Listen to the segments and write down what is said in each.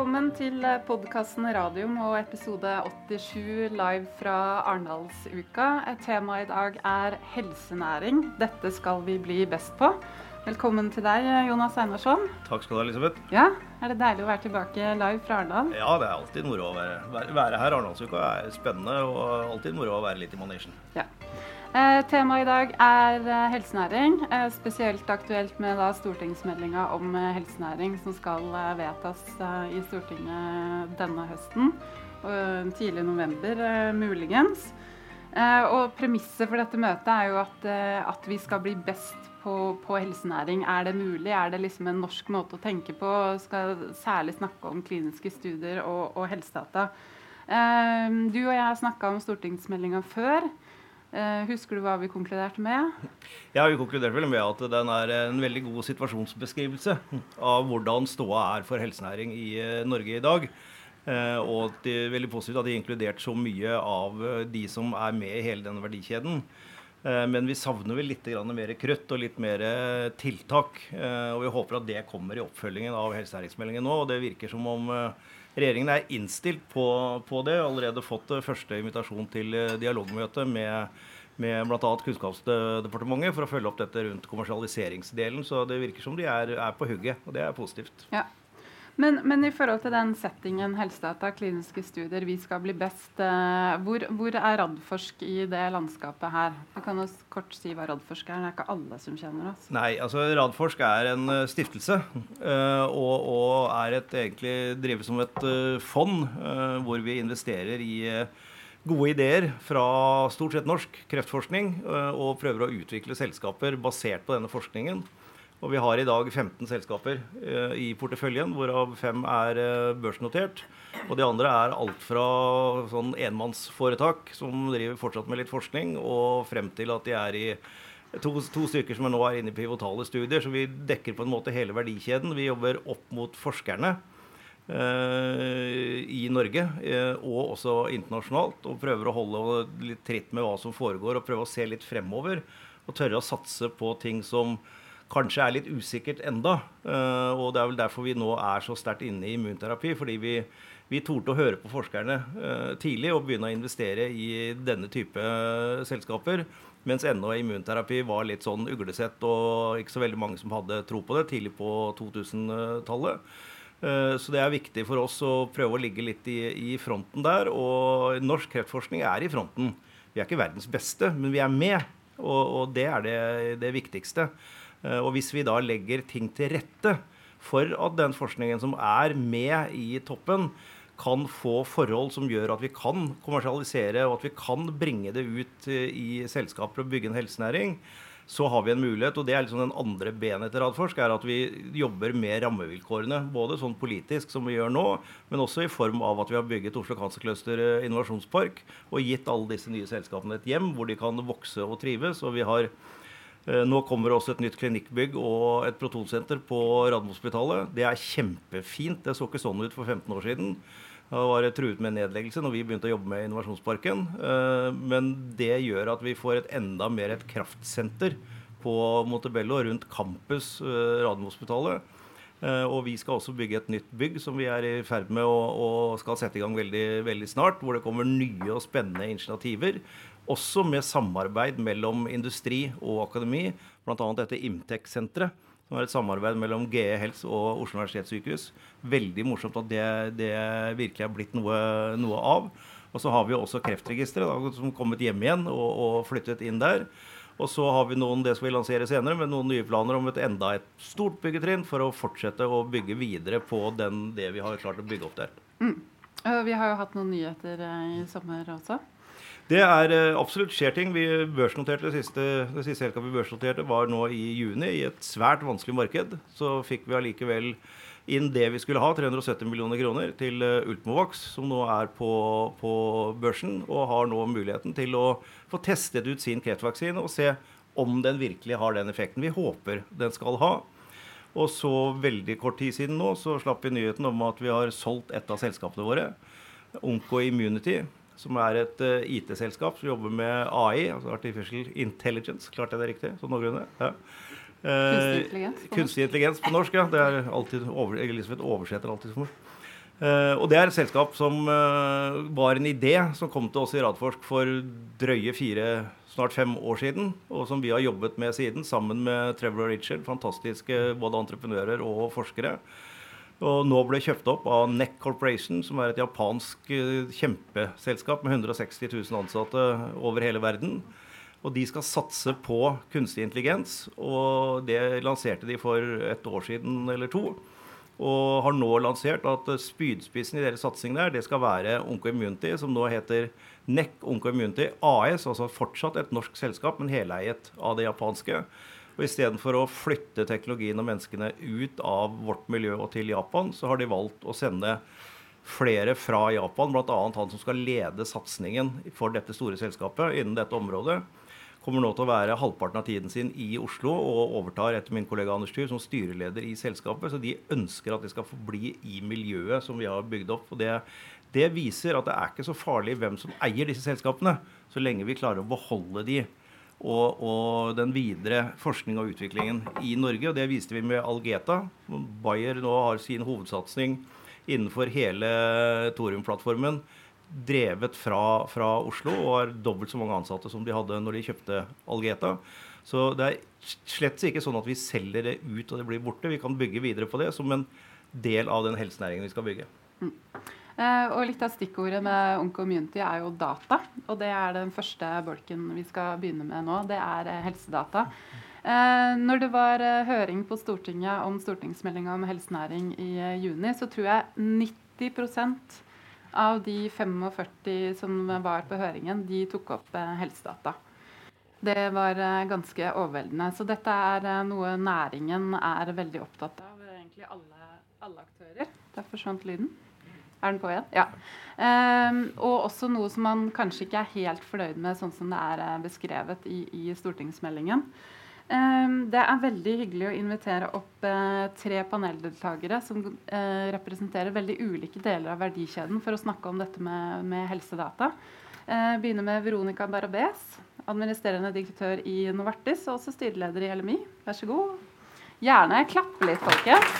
Velkommen til podkasten Radium og episode 87 live fra Arendalsuka. Temaet i dag er helsenæring. Dette skal vi bli best på. Velkommen til deg, Jonas Einarsson. Takk skal du ha, Elisabeth. Ja, Er det deilig å være tilbake live fra Arendal? Ja, det er alltid moro å være, være, være her. Arendalsuka er spennende og alltid moro å være litt i manesjen. Ja. Eh, temaet i dag er eh, helsenæring. Eh, spesielt aktuelt med da, stortingsmeldinga om helsenæring som skal vedtas i Stortinget denne høsten. Og tidlig november, muligens. og premisset for dette møtet er jo at, at vi skal bli best på, på, helsenæring. Er det mulig? Er det liksom en norsk måte å tenke på? Skal særlig snakke om kliniske studier og, og helsedata. du og jeg har snakka om stortingsmeldinga før. Uh, husker du hva vi konkluderte med? Ja, Vi konkluderte vel med at den er en veldig god situasjonsbeskrivelse av hvordan ståa er for helsenæring i uh, Norge i dag. Og og det er veldig positivt at de har inkludert så mye av de som er med i hele denne verdikjeden. Men vi savner vel litt mer krøtt og litt mer tiltak. Og vi håper at det kommer i oppfølgingen av helsenæringsmeldingen nå. Og det virker som om regjeringen er innstilt på, på det. Allerede fått første invitasjon til eh, dialogmøte med, med bl.a. Kunnskapsdepartementet for å følge opp dette rundt kommersialiseringsdelen. Så det virker som de er, er på hugget, og det er positivt. Ja. Men, men, i forhold til den settingen, helsedata, kliniske studier, vi skal bli best. Eh, hvor, hvor, er Radforsk i det landskapet her? Du kan jo kort si hva Radforsk er. Det er ikke alle som kjenner oss. Nei, altså Radforsk er en uh, stiftelse. Uh, og, og, er et, egentlig drevet som et fond hvor vi investerer i gode ideer fra stort sett norsk kreftforskning og prøver å utvikle selskaper basert på denne forskningen. Og vi har i dag 15 selskaper eh, i porteføljen, hvorav fem er eh, børsnotert. Og de andre er alt fra sånn enmannsforetak som driver fortsatt med litt forskning, og frem til at de er i to, to stykker som nå er inne i pivotale studier. Så vi dekker på en måte hele verdikjeden. Vi jobber opp mot forskerne. Eh, i Norge uh, og også internasjonalt. Og prøver å holde litt tritt med hva som foregår, og prøve å se litt fremover. Og tørre å satse på ting som kanskje er litt usikkert enda. Uh, og det er vel derfor vi nå er så sterkt inne i immunterapi. Fordi vi, vi torde å høre på forskerne uh, tidlig og begynne å investere i denne type uh, selskaper. Mens ennå immunterapi var litt sånn uglesett og ikke så veldig mange som hadde tro på det tidlig på 2000-tallet. Så det er viktig for oss å prøve å ligge litt i, i, fronten der. Og norsk kreftforskning er i fronten. Vi er ikke verdens beste, men vi er med. Og, og det er det, det viktigste. Eh, og hvis vi da legger ting til rette for at den forskningen som er med i toppen, kan få forhold som gjør at vi kan kommersialisere og at vi kan bringe det ut eh, i selskaper og bygge en helsenæring, så har vi en mulighet. Og det er liksom den andre benet til Radforsk, er at vi jobber med rammevilkårene. Både sånn politisk som vi gjør nå, men også i form av at vi har bygget Oslo Cancer Cluster eh, innovasjonspark og gitt alle disse nye selskapene et hjem hvor de kan vokse og trives. og vi har nå kommer det også et nytt klinikkbygg og et protonsenter på Radiumhospitalet. Det er kjempefint. Det så ikke sånn ut for 15 år siden. Det var truet med nedleggelse når vi begynte å jobbe med Innovasjonsparken. Eh, men det gjør at vi får et enda mer et kraftsenter på Montebello rundt campus eh, Radiumhospitalet. Og vi skal også bygge et nytt bygg som vi er i ferd med å, og skal sette i gang veldig, veldig snart. Hvor det kommer nye og spennende initiativer også med samarbeid mellom industri og akademi, bl.a. dette Imtec-senteret. Som er et samarbeid mellom GE Helse og Oslo universitetssykehus. Veldig morsomt at det, det virkelig er blitt noe, noe, av. Og så har vi også Kreftregisteret, som kommet hjem igjen og, og, flyttet inn der. Og så har vi noen det skal vi lansere senere, med noen nye planer om et enda et stort byggetrinn for å fortsette å bygge videre på den, det vi har klart å bygge opp der. Mm. Vi har jo hatt noen nyheter eh, i sommer også. Det er uh, absolutt skjer ting. Vi børsnoterte det siste, det siste helga vi børsnoterte, var nå i juni. I et svært vanskelig marked så fikk vi allikevel inn det vi skulle ha, 370 millioner kroner, til Ultmovox Ultimovax, som nå er på, på, børsen, og har nå muligheten til å få testet ut sin kreftvaksine og se om den virkelig har den effekten vi håper den skal ha. Og så veldig kort tid siden nå så slapp vi nyheten om at vi har solgt et av selskapene våre, Onco Immunity, som er et uh, IT-selskap som jobber med AI, altså Artificial Intelligence. Klarte jeg det riktig? Sånn noenlunde? Ja. Kunstig intelligens på kunstig intelligens på norsk, ja. Det er alltid over, Elisabeth oversetter alltid for meg. Uh, og det er et selskap som uh, var en idé som kom til oss i Radforsk for drøye fire, snart fem år siden. Og som vi har jobbet med siden, sammen med Trevor og Richard. Fantastiske både entreprenører og forskere. Og nå ble kjøpt opp av NEC Corporation, som er et japansk uh, kjempeselskap med 160 000 ansatte over hele verden. Og de skal satse på kunstig intelligens. Og det lanserte de for et år siden eller to. Og har nå lansert at spydspissen i deres satsing der, det skal være Oncoimmunity, som nå heter NEC Oncoimmunity AS. Altså fortsatt et norsk selskap, men heleiet av det japanske. Og Istedenfor å flytte teknologien og menneskene ut av vårt miljø og til Japan, så har de valgt å sende flere fra Japan, bl.a. han som skal lede satsingen for dette store selskapet innen dette området kommer nå til å være halvparten av tiden sin i Oslo og overtar etter min kollega Anders Tyr som styreleder i selskapet. Så de ønsker at de skal forbli i miljøet som vi har bygd opp. og det, det viser at det er ikke så farlig hvem som eier disse selskapene, så lenge vi klarer å beholde de. Og, og, den videre forskning og utviklingen i Norge. og Det viste vi med Algeta. Bayer nå har sin hovedsatsing innenfor hele Thorium-plattformen drevet fra, fra, Oslo og har dobbelt så mange ansatte som de hadde når de kjøpte Algeta. Så det er slett ikke sånn at vi selger det ut og det blir borte. Vi kan bygge videre på det som en del av den helsenæringen vi skal bygge. Mm. Eh, og Litt av stikkordet med Ung Community er jo data. Og det er den første bolken vi skal begynne med nå. Det er eh, helsedata. Eh, når det var høring på Stortinget om stortingsmeldinga om helsenæring i juni, så tror jeg 90% av de 45 som var på høringen, de tok opp helsedata. Det var ganske overveldende. Så dette er noe næringen er veldig opptatt av. Egentlig alle, alle aktører. Der forsvant lyden. Er den på igjen? Ja. Um, og også noe som man kanskje ikke er helt fornøyd med, sånn som det er beskrevet i, i stortingsmeldingen. Um, det er veldig hyggelig å invitere opp uh, tre paneldeltakere som uh, representerer veldig ulike deler av verdikjeden for å snakke om dette med, med helsedata. Uh, begynner med Veronica Barabes, administrerende direktør i Novartis og også styreleder i LMI. Vær så god. Gjerne klappe litt, folkens.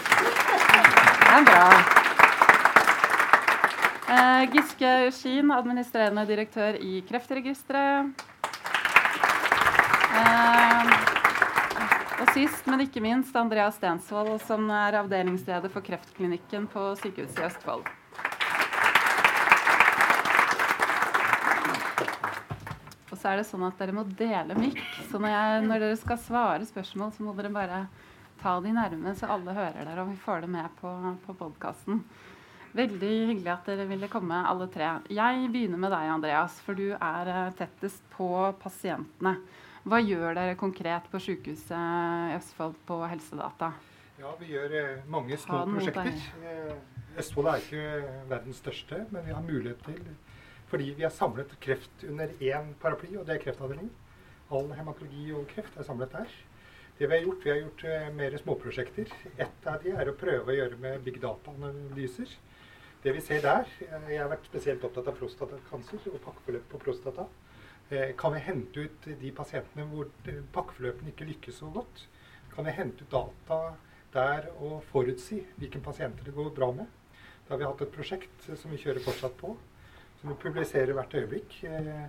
Det er bra. Giske Uskin, administrerende direktør i Kreftregisteret. Og sist, men ikke minst, Andreas Stensvold, som er avdelingsleder for kreftklinikken på Sykehuset i Østfold. Og så er det sånn at dere må dele mikk. Så når, jeg, når, dere skal svare spørsmål, så må dere bare ta de nærme, så alle hører dere, og vi får det med på, på podkasten. Veldig hyggelig at dere ville komme, alle tre. Jeg begynner med deg, Andreas, for du er eh, tettest på pasientene. Hva gjør dere konkret på sykehuset i Østfold på helsedata? Ja, Vi gjør eh, mange små prosjekter. Eh, Østfold er ikke verdens største, men vi har mulighet til fordi vi har samlet kreft under én paraply, og det er kreftavdelingen. All hematologi og kreft er samlet der. Det Vi har gjort, vi har gjort mer småprosjekter. Ett av de er å prøve å gjøre med big data-analyser. Det vi ser der Jeg har vært spesielt opptatt av prostatakancer og pakkeforløp på prostata. Eh, kan vi hente ut de pasientene hvor pakkeforløpene ikke lykkes så godt? Kan vi hente ut data der og forutsi hvilke pasienter det går bra med? Da har vi hatt et prosjekt som vi kjører fortsatt på, som vi publiserer hvert øyeblikk. Eh,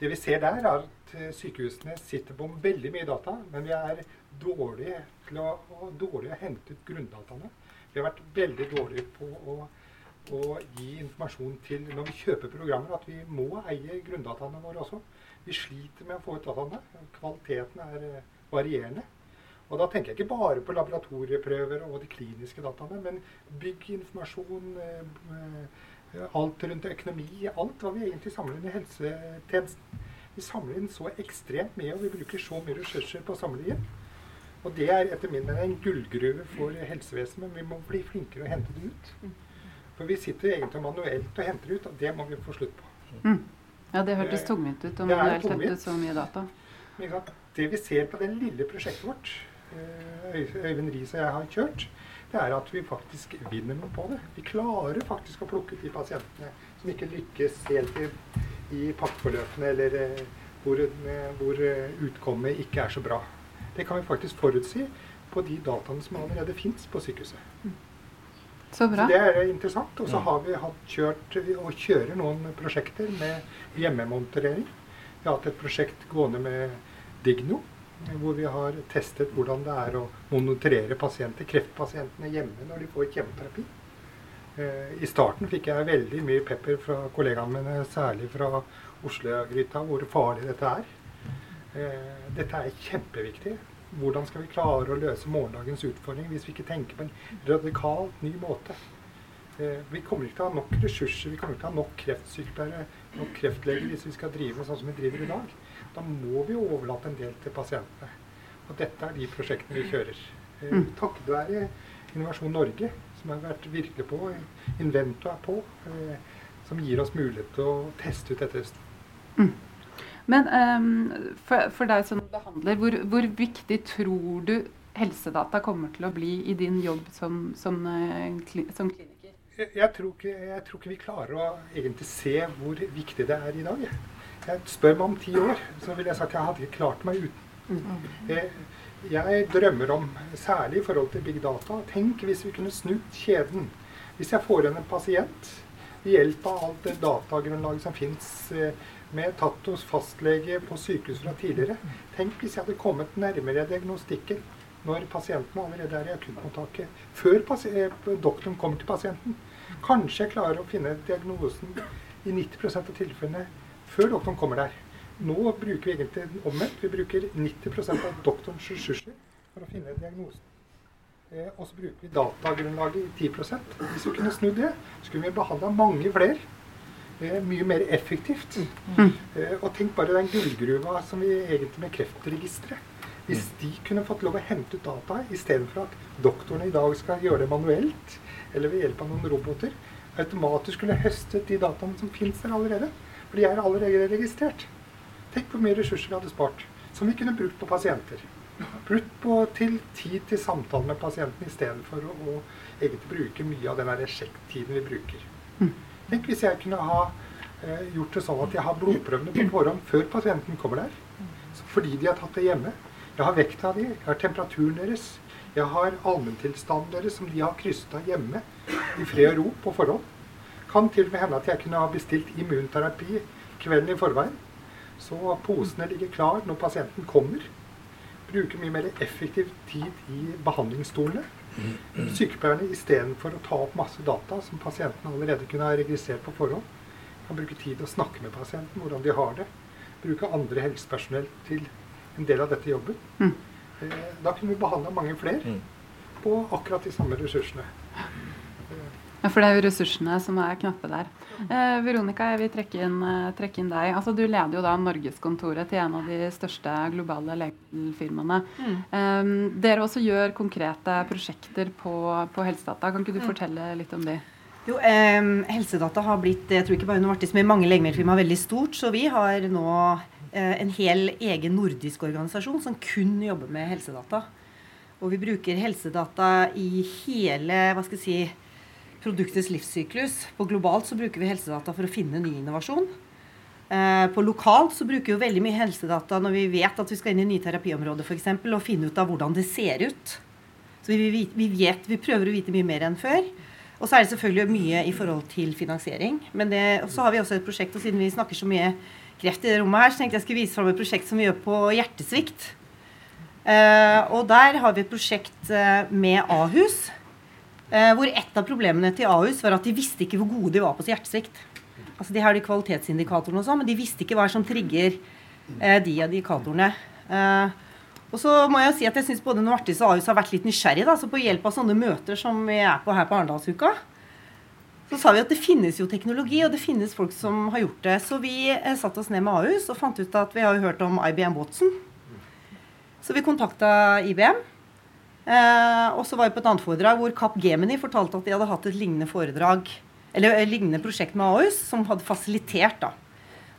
det vi ser der, er at eh, sykehusene sitter på veldig mye data, men vi er dårlige til å, dårlige å hente ut grunndataene. Vi har vært veldig dårlige på å å gi informasjon til når vi kjøper programmer, at vi må eie grunndataene våre også. Vi sliter med å få ut dataene. Kvaliteten er eh, varierende. Og da tenker jeg ikke bare på laboratorieprøver og de kliniske dataene, men bygginformasjon, eh, eh, alt rundt økonomi, alt hva vi egentlig samler inn i helsetjenesten. Vi samler inn så ekstremt mye, og vi bruker så mye ressurser på å samle inn. Og det er etter min mening en gullgruve for helsevesenet, men vi må bli flinkere å hente det ut. For vi sitter egentlig manuelt og henter ut, og det må vi få slutt på. Mm. Ja, det hørtes tungvint ut om manuelt henter ut så mye data. Det vi ser på det lille prosjektet vårt, eh, Øyvind Riis og jeg har kjørt, det er at vi faktisk vinner noe på det. Vi klarer faktisk å plukke ut de pasientene som ikke lykkes helt i, i pakkeforløpene, eller eh, hvor, hvor eh, utkommet ikke er så bra. Det kan vi faktisk forutsi på de dataene som allerede fins på sykehuset. Mm. Så bra. Så det er interessant. Og så har vi hatt kjørt og kjører noen prosjekter med hjemmemonterering. Vi har hatt et prosjekt gående med Digno, hvor vi har testet hvordan det er å monitorere pasienter, kreftpasientene hjemme når de får kjemoterapi. Eh, I starten fikk jeg veldig mye pepper fra kollegaene mine, særlig fra Oslo-gryta, hvor farlig dette er. Eh, dette er kjempeviktig. Hvordan skal vi klare å løse morgendagens utfordring hvis vi ikke tenker på en radikalt ny måte? Eh, vi kommer ikke til å ha nok ressurser, vi kommer ikke til å ha nok kreftsykepleiere, nok kreftleger hvis vi skal drive sånn som vi driver i dag. Da må vi overlate en del til pasientene. Og dette er de prosjektene vi kjører. Eh, mm. Takket være Innovasjon Norge, som har vært virkelig på, Invento er på, eh, som gir oss mulighet til å teste ut dette. Mm. Men um, for, for, deg som behandler, hvor, hvor, viktig tror du helsedata kommer til å bli i din jobb som, som, uh, som kliniker? Jeg, jeg, tror ikke, jeg, tror ikke, vi klarer å egentlig se hvor viktig det er i dag. Jeg spør meg om ti år, så vil jeg sagt at jeg hadde ikke klart meg uten. Mm. Jeg, jeg drømmer om, særlig i forhold til big data Tenk hvis vi kunne snudd kjeden. Hvis jeg får igjen en pasient ved hjelp av alt det datagrunnlaget som fins eh, med tatt hos fastlege på sykehus fra tidligere. Tenk hvis jeg hadde kommet nærmere diagnostikken når pasienten allerede er i akuttmottaket, før eh, doktoren kommer til pasienten. Kanskje jeg klarer å finne diagnosen i 90% av tilfellene før doktoren kommer der. Nå bruker vi egentlig omvendt. Vi bruker 90% av doktorens ressurser for å finne diagnosen. Eh, og så bruker vi datagrunnlaget i 10% Hvis vi kunne snudd det, så kunne vi behandla mange flere mye mer effektivt. Mm. Eh, og tenk bare den gullgruva som vi egentlig med Kreftregisteret. Hvis mm. de kunne fått lov å hente ut data istedenfor at doktorene i dag skal gjøre det manuelt, eller ved hjelp av noen roboter, automatisk skulle høstet de dataene som finnes der allerede. For de er allerede registrert. Tenk hvor mye ressurser vi hadde spart. Som vi kunne brukt på pasienter. Brukt på til tid til samtale med pasienten istedenfor å, å egentlig bruke mye av den resjekttiden vi bruker. Mm. Tenk hvis jeg kunne ha eh, gjort det sånn at jeg har blodprøvene på forhånd før pasienten kommer der. Fordi de har tatt det hjemme. Jeg har vekta de, jeg har temperaturen deres. Jeg har allmenntilstanden deres som de har krysset av hjemme i fred og ro på forhånd. Kan til og med hende at jeg kunne ha bestilt immunterapi kvelden i forveien. Så posene ligger klar når pasienten kommer. Bruker mye mer effektiv tid i behandlingsstolene. Sykepleierne istedenfor å ta opp masse data som pasienten allerede kunne ha registrert på forhånd, kan bruke tid å snakke med pasienten, hvordan de har det. Bruke andre helsepersonell til en del av dette jobben. Mm. Eh, da kunne vi behandla mange flere mm. på akkurat de samme ressursene. Ja, For det er jo ressursene som er knappe der. Eh, Veronica, jeg vil trekke inn, eh, trekke inn, deg. Altså, du leder jo da Norgeskontoret til en av de største globale legemiddelfirmaene. Mm. Eh, dere også gjør konkrete prosjekter på, på helsedata. Kan ikke du mm. fortelle litt om de? Jo, eh, Helsedata har blitt jeg tror ikke bare Novartis, men mange legemiddelfirmaer veldig stort. Så vi har nå eh, en hel egen nordisk organisasjon som kun jobber med helsedata. Og vi bruker helsedata i hele hva skal jeg si, produktets livssyklus. På globalt så bruker vi helsedata for å finne ny innovasjon. Eh, på lokalt så bruker vi veldig mye helsedata når vi vet at vi skal inn i nye terapiområder f.eks. og finne ut av hvordan det ser ut. Så vi, vi, vet, vi, prøver å vite mye mer enn før. Og så er det selvfølgelig mye i forhold til finansiering. Men det, så har vi også et prosjekt, og siden vi snakker så mye kreft i det rommet her, så tenkte jeg skulle vise fram et prosjekt som vi gjør på hjertesvikt. Eh, og der har vi et prosjekt eh, med Ahus hvor et av problemene til Ahus var at de visste ikke hvor gode de var på hjertesvikt. Altså De har de kvalitetsindikatorene og sånn, men de visste ikke hva som trigger eh, de indikatorene. Eh, og så må jeg jo si at jeg syns både Novartis og Ahus har vært litt nysgjerrige Da, så på hjelp av sånne møter som vi er på her på Arendalsuka, så sa vi at det finnes jo teknologi, og det finnes folk som har gjort det. Så vi eh, satte oss ned med Ahus og fant ut at vi har jo hørt om IBM Watson. Så vi kontakta IBM. Eh, og så var vi på et annet foredrag hvor Kapp Gemini fortalte at de hadde hatt et lignende foredrag, eller et eh, lignende prosjekt med Ahus, som hadde fasilitert. da.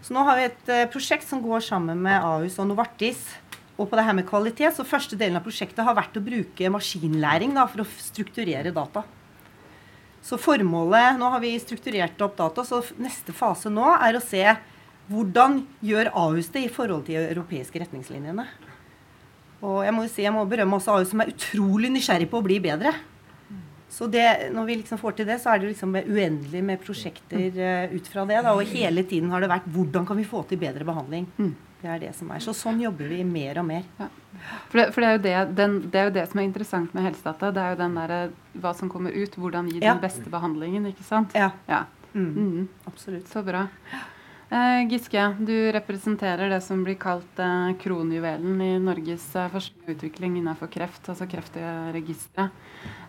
Så nå har vi et eh, prosjekt som går sammen med Ahus og Novartis. Og på det her med kvalitet, så Første delen av prosjektet har vært å bruke maskinlæring da, for å strukturere data. Så formålet Nå har vi strukturert opp data, så neste fase nå er å se hvordan gjør Ahus det i forhold til de europeiske retningslinjene. Og jeg må jo si, jeg må berømme også AU, som er utrolig nysgjerrig på å bli bedre. Så det, når vi liksom får til det, så er det liksom uendelig med prosjekter uh, ut fra det. Da. Og hele tiden har det vært hvordan kan vi få til bedre behandling. Mm. Det er det som er. Så sånn jobber vi mer og mer. Ja. For, det, for det, er det, den, det, er jo det, som er interessant med helsedata. Det er jo den derre hva som kommer ut. Hvordan gi ja. den beste behandlingen, ikke sant? Ja. ja. Mm. Mm. Absolutt. Så bra. Eh, Giske, du representerer det som blir kalt eh, kronjuvelen i Norges eh, forskning og utvikling innenfor kreft, altså Kreftregisteret.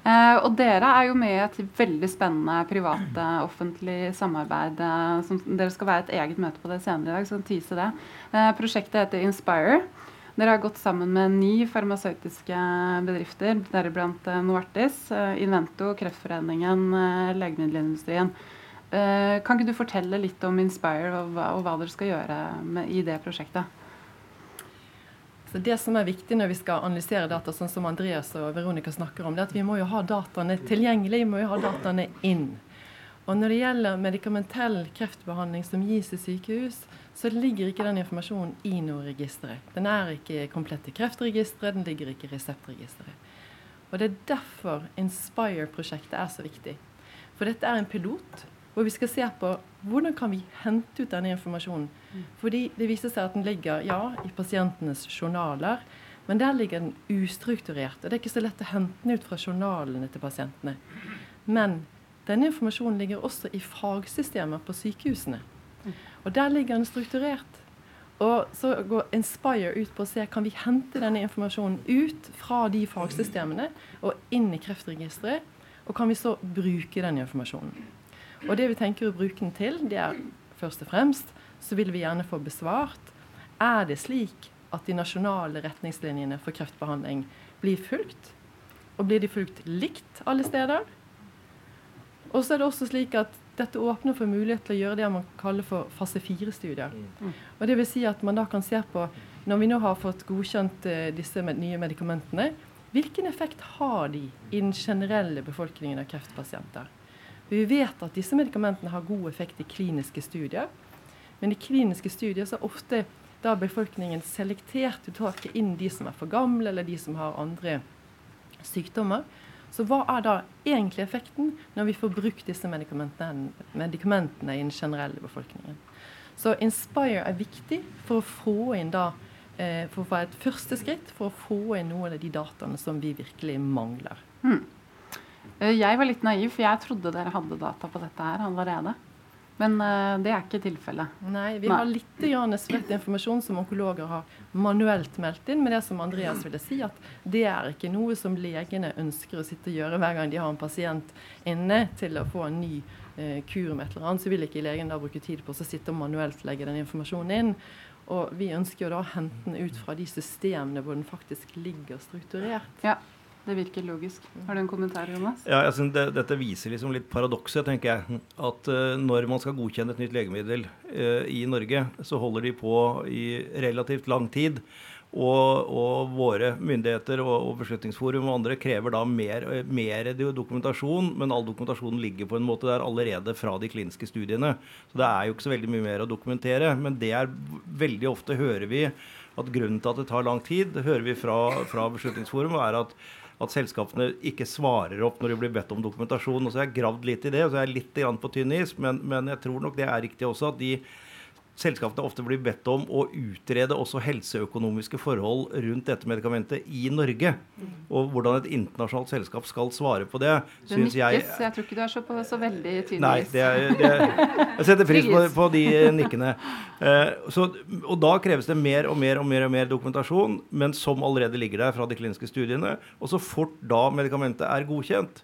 Eh, og dere er jo med i et veldig spennende privat-offentlig samarbeid. Eh, som, dere skal være et eget møte på det senere i dag, så tise det. Eh, prosjektet heter Inspire. Dere har gått sammen med ni farmasøytiske bedrifter, deriblant Novartis, Invento, Kreftforeningen, legemiddelindustrien. Eh, kan ikke du fortelle litt om Inspire og hva, og hva dere skal gjøre med, i det prosjektet? Så Det som er viktig når vi skal analysere data, sånn som Andreas og Veronica snakker om, det er at vi må jo ha dataene tilgjengelig, vi må jo ha dataene inn. Og Når det gjelder medikamentell kreftbehandling som gis i sykehus, så ligger ikke den informasjonen i noe registre. Den er ikke komplett i kreftregisteret, den ligger ikke i reseptregisteret. Og Det er derfor Inspire-prosjektet er så viktig. For dette er en pilot hvor vi skal se på hvordan kan vi hente ut denne informasjonen. Fordi det viser seg at den ligger ja, i pasientenes journaler, men der ligger den ustrukturert. Og det er ikke så lett å hente den ut fra journalene til pasientene. Men denne informasjonen ligger også i fagsystemer på sykehusene. Og der ligger den strukturert. Og så går Inspire ut på å se kan vi hente denne informasjonen ut fra de fagsystemene og inn i Kreftregisteret. Og kan vi så bruke den informasjonen. Og det vi tenker å bruke den til, det er først og fremst så vil vi gjerne få besvart er det slik at de nasjonale retningslinjene for kreftbehandling blir fulgt. Og blir de fulgt likt alle steder? Og så er det også slik at dette åpner for mulighet til å gjøre det man kaller for fase fire-studier. Mm. Og det vil si at man da kan se på, når vi nå har fått godkjent uh, disse nye medikamentene, hvilken effekt har de i den generelle befolkningen av kreftpasienter? Vi vet at disse medikamentene har god effekt i kliniske studier. Men i kliniske studier så er ofte da befolkningen selektert Du tar ikke inn de som er for gamle, eller de som har andre sykdommer. Så hva er da egentlig effekten når vi får brukt disse medikamentene, medikamentene i den generelle befolkningen? Så Inspire er viktig for å få inn da eh, for å få et første skritt for å få inn noen av de dataene som vi virkelig mangler. Hmm. Eh, jeg var litt naiv, for jeg trodde dere hadde data på dette her allerede. Men uh, det er ikke tilfellet. Nei, vi Nei. har litt spredt informasjon som onkologer har manuelt meldt inn. Men det som Andreas ville si, at det er ikke noe som legene ønsker å sitte og gjøre hver gang de har en pasient inne til å få en ny uh, kur med et eller annet. Så vil ikke legen da bruke tid på å sitte og manuelt legge den informasjonen inn. Og vi ønsker jo da å hente den ut fra de systemene hvor den faktisk ligger strukturert. Ja. Det virker logisk. Har du en kommentar, Jonas? Ja, jeg synes det, Dette viser liksom litt paradokset, tenker jeg. At uh, når man skal godkjenne et nytt legemiddel uh, i Norge, så holder de på i relativt lang tid. Og, og våre myndigheter og, og, Beslutningsforum og andre krever da mer, mer, dokumentasjon, men all dokumentasjonen ligger på en måte der allerede fra de kliniske studiene. Så det er jo ikke så veldig mye mer å dokumentere. Men det er veldig ofte hører vi at grunnen til at det tar lang tid, hører vi fra, fra Beslutningsforum, er at at selskapene ikke svarer opp når de blir bedt om dokumentasjon. og så har jeg gravd litt i det, og så er jeg litt på tynn is, men, men jeg tror nok det er riktig også at de selskapene ofte blir bedt om å utrede også helseøkonomiske forhold rundt dette medikamentet i Norge. Og hvordan et internasjonalt selskap skal svare på det, du syns jeg Jeg tror ikke du er så, på, så veldig tydelig. Nei, det er, det jeg setter pris på, på de nikkene. Eh, så, og da kreves det mer og mer og mer og mer dokumentasjon, men som allerede ligger der fra de kliniske studiene. Og så fort da medikamentet er godkjent,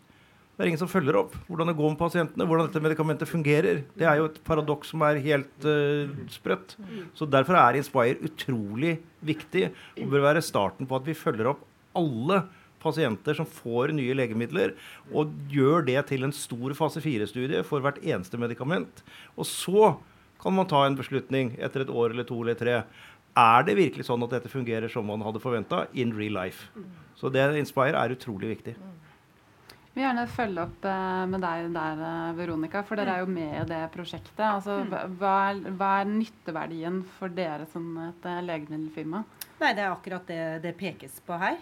det er ingen som følger opp hvordan det går med pasientene, hvordan dette medikamentet fungerer. Det er jo et paradoks som er helt uh, sprøtt. Så Derfor er Inspire utrolig viktig og bør være starten på at vi følger opp alle pasienter som får nye legemidler, og gjør det til en stor fase 4-studie for hvert eneste medikament. Og så kan man ta en beslutning etter et år eller to eller tre. Er det virkelig sånn at dette fungerer som man hadde forventa in real life? Så det Inspire er utrolig viktig vil gjerne følge opp eh, med deg der, eh, Veronica, for dere er jo med i det prosjektet. Altså, mm. hva, er, hva er nytteverdien for dere som et eh, legemiddelfirma? Nei, Det er akkurat det det pekes på her.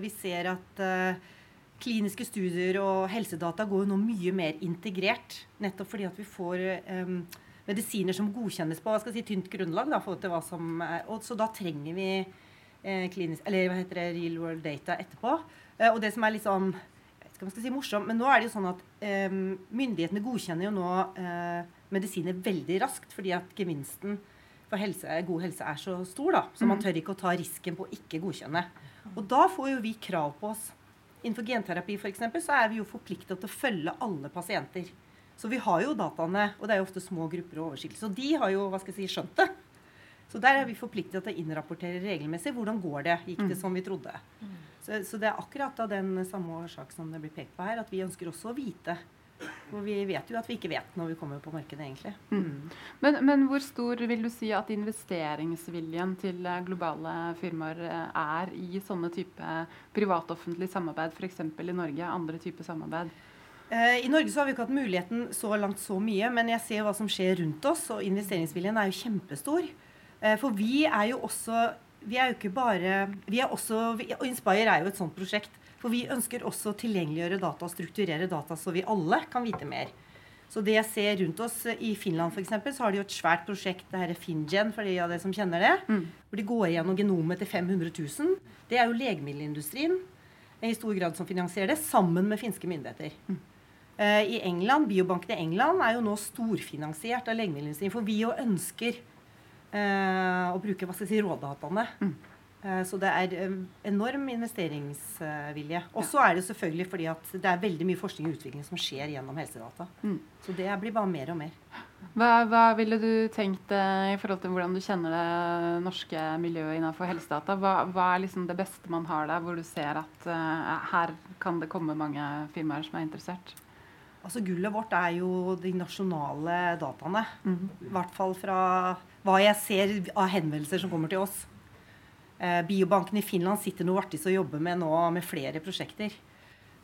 vi ser at kliniske studier og helsedata går nå mye mer integrert. Nettopp fordi at vi får medisiner som godkjennes på hva skal jeg si, tynt grunnlag. Da, som og Så da trenger vi klinisk, eller hva heter det, real world data etterpå. Og det som er litt sånn skal man skal si morsom, men nå er det jo sånn at eh, myndighetene godkjenner jo nå eh, medisiner veldig raskt fordi at gevinsten for helse, god helse er så stor. da, Så man mm. tør ikke å ta risken på å ikke godkjenne. Og da får jo vi krav på oss Innenfor genterapi for eksempel, så er vi jo forplikta til å følge alle pasienter. Så vi har jo dataene, og det er jo ofte små grupper og oversikt. Så de har jo hva skal jeg si, skjønt det. Så der er vi forpliktet til å innrapportere regelmessig. Hvordan går det? Gikk det mm. som vi trodde? Så, så, det er akkurat av den samme årsak som det blir pekt på her, at vi ønsker også å vite. For vi vet jo at vi ikke vet når vi kommer på markedet, egentlig. Mm. mm. Men, men, hvor stor vil du si at investeringsviljen til eh, globale firmaer eh, er i sånne type privat-offentlig samarbeid, f.eks. i Norge? Andre typer samarbeid? Eh, I Norge så har vi ikke hatt muligheten så langt så mye, men jeg ser hva som skjer rundt oss, og investeringsviljen er jo kjempestor. For vi er jo også vi er jo ikke bare vi er også, og Inspire er jo et sånt prosjekt. For vi ønsker også å tilgjengeliggjøre data og strukturere data, så vi alle kan vite mer. Så det jeg ser rundt oss I Finland for eksempel, så har de jo et svært prosjekt, det her er FinGen, for de av dere som kjenner det. Mm. Hvor de går igjennom genomet til 500 000. Det er jo legemiddelindustrien i stor grad som finansierer det, sammen med finske myndigheter. Mm. Uh, I England, Biobanken i England er jo nå storfinansiert av legemiddelindustrien. For vi jo ønsker uh, å bruke hva skal jeg si, rådataene. Mm. Eh, så det er eh, enorm investeringsvilje. Og så er det selvfølgelig fordi at det er veldig mye forskning og utvikling som skjer gjennom helsedata. Mm. Så det blir bare mer og mer. Hva, hva, ville du tenkt eh, i forhold til hvordan du kjenner det norske miljøet innenfor helsedata? Hva, hva er liksom det beste man har der, hvor du ser at eh, her kan det komme mange firmaer som er interessert? Altså Gullet vårt er jo de nasjonale dataene. Mm. I hvert fall fra hva jeg ser av henvendelser som kommer til oss. Eh, biobanken i Finland sitter Novartis og jobber med nå med flere prosjekter.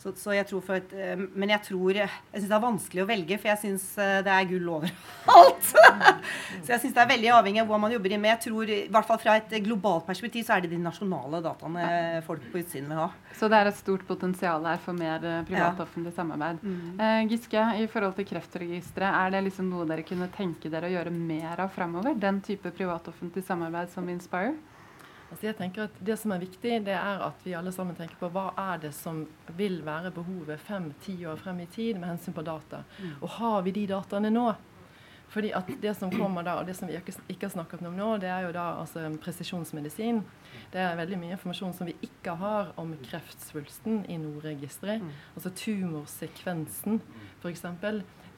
Så, så jeg tror for et, eh, men jeg tror Jeg syns det er vanskelig å velge, for jeg syns eh, det er gull overalt. så jeg syns det er veldig avhengig av hva man jobber i. Men jeg tror, i hvert fall fra et globalt perspektiv, så er det de nasjonale dataene folk på utsiden vil ha. Så det er et stort potensial her for mer privat-offentlig ja. samarbeid. Mm. Eh, Giske, i forhold til Kreftregisteret, er det liksom noe dere kunne tenke dere å gjøre mer av framover? Den type privat-offentlig samarbeid som Inspire? Altså jeg tenker at Det som er viktig, det er at vi alle sammen tenker på hva er det som vil være behovet fem-ti år frem i tid med hensyn på data. Mm. Og har vi de dataene nå? Fordi at Det som kommer da, og det som vi ikke, ikke har snakket om nå, det er jo da altså presisjonsmedisin. Det er veldig mye informasjon som vi ikke har om kreftsvulsten i NOR-registeret. Mm. Altså tumorsekvensen, f.eks.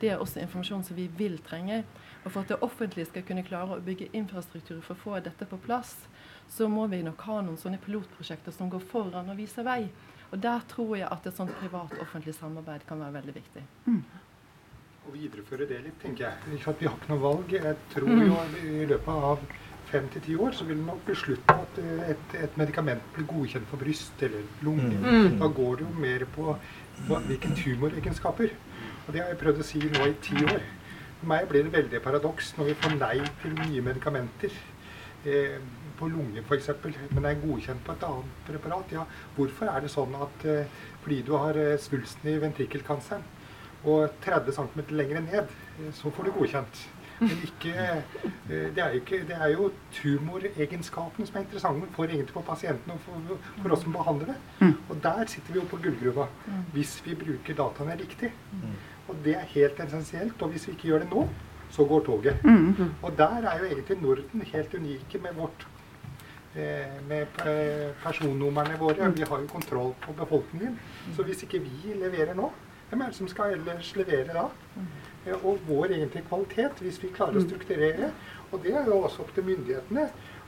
Det er også informasjon som vi vil trenge. Og For at det offentlige skal kunne klare å bygge infrastruktur for å få dette på plass, så må vi nok ha noen sånne pilotprosjekter som går foran og viser vei. Og Der tror jeg at et sånt privat-offentlig samarbeid kan være veldig viktig. Mm. Videreføre det litt, tenker jeg. For at vi har ikke noe valg. Jeg tror mm. jo i løpet av fem til ti år så vil det nok bli slutt på at eh, et, et, medikament blir godkjent for bryst eller lunge. Mm. mm. Da går det jo mer på, på hvilke tumoregenskaper. Og det har jeg prøvd å si nå i ti år. For meg blir det veldig paradoks når vi får nei til nye medikamenter. Eh, på lunge f.eks., men er godkjent på et annet preparat. Ja, hvorfor er det sånn at eh, fordi du har eh, svulsten i ventrikkelkanseren og 30 cm lenger ned, eh, så får du godkjent. Men ikke, det, er ikke, det er jo tumoregenskapene som er interessante for, for pasienten og for, for, oss som behandler det. Mm. Og der sitter vi jo på gullgruva mm. hvis vi bruker dataene riktig. Mm. Og det er helt essensielt. Og hvis vi ikke gjør det nå, så går toget. Og der er jo egentlig Norden helt unike med vårt med personnumrene våre. Vi har jo kontroll på befolkningen. Så hvis ikke vi leverer nå, hvem er det som skal ellers levere da? Eh, og vår egentlige kvalitet, hvis vi klarer å strukturere. Og det er jo også opp til myndighetene.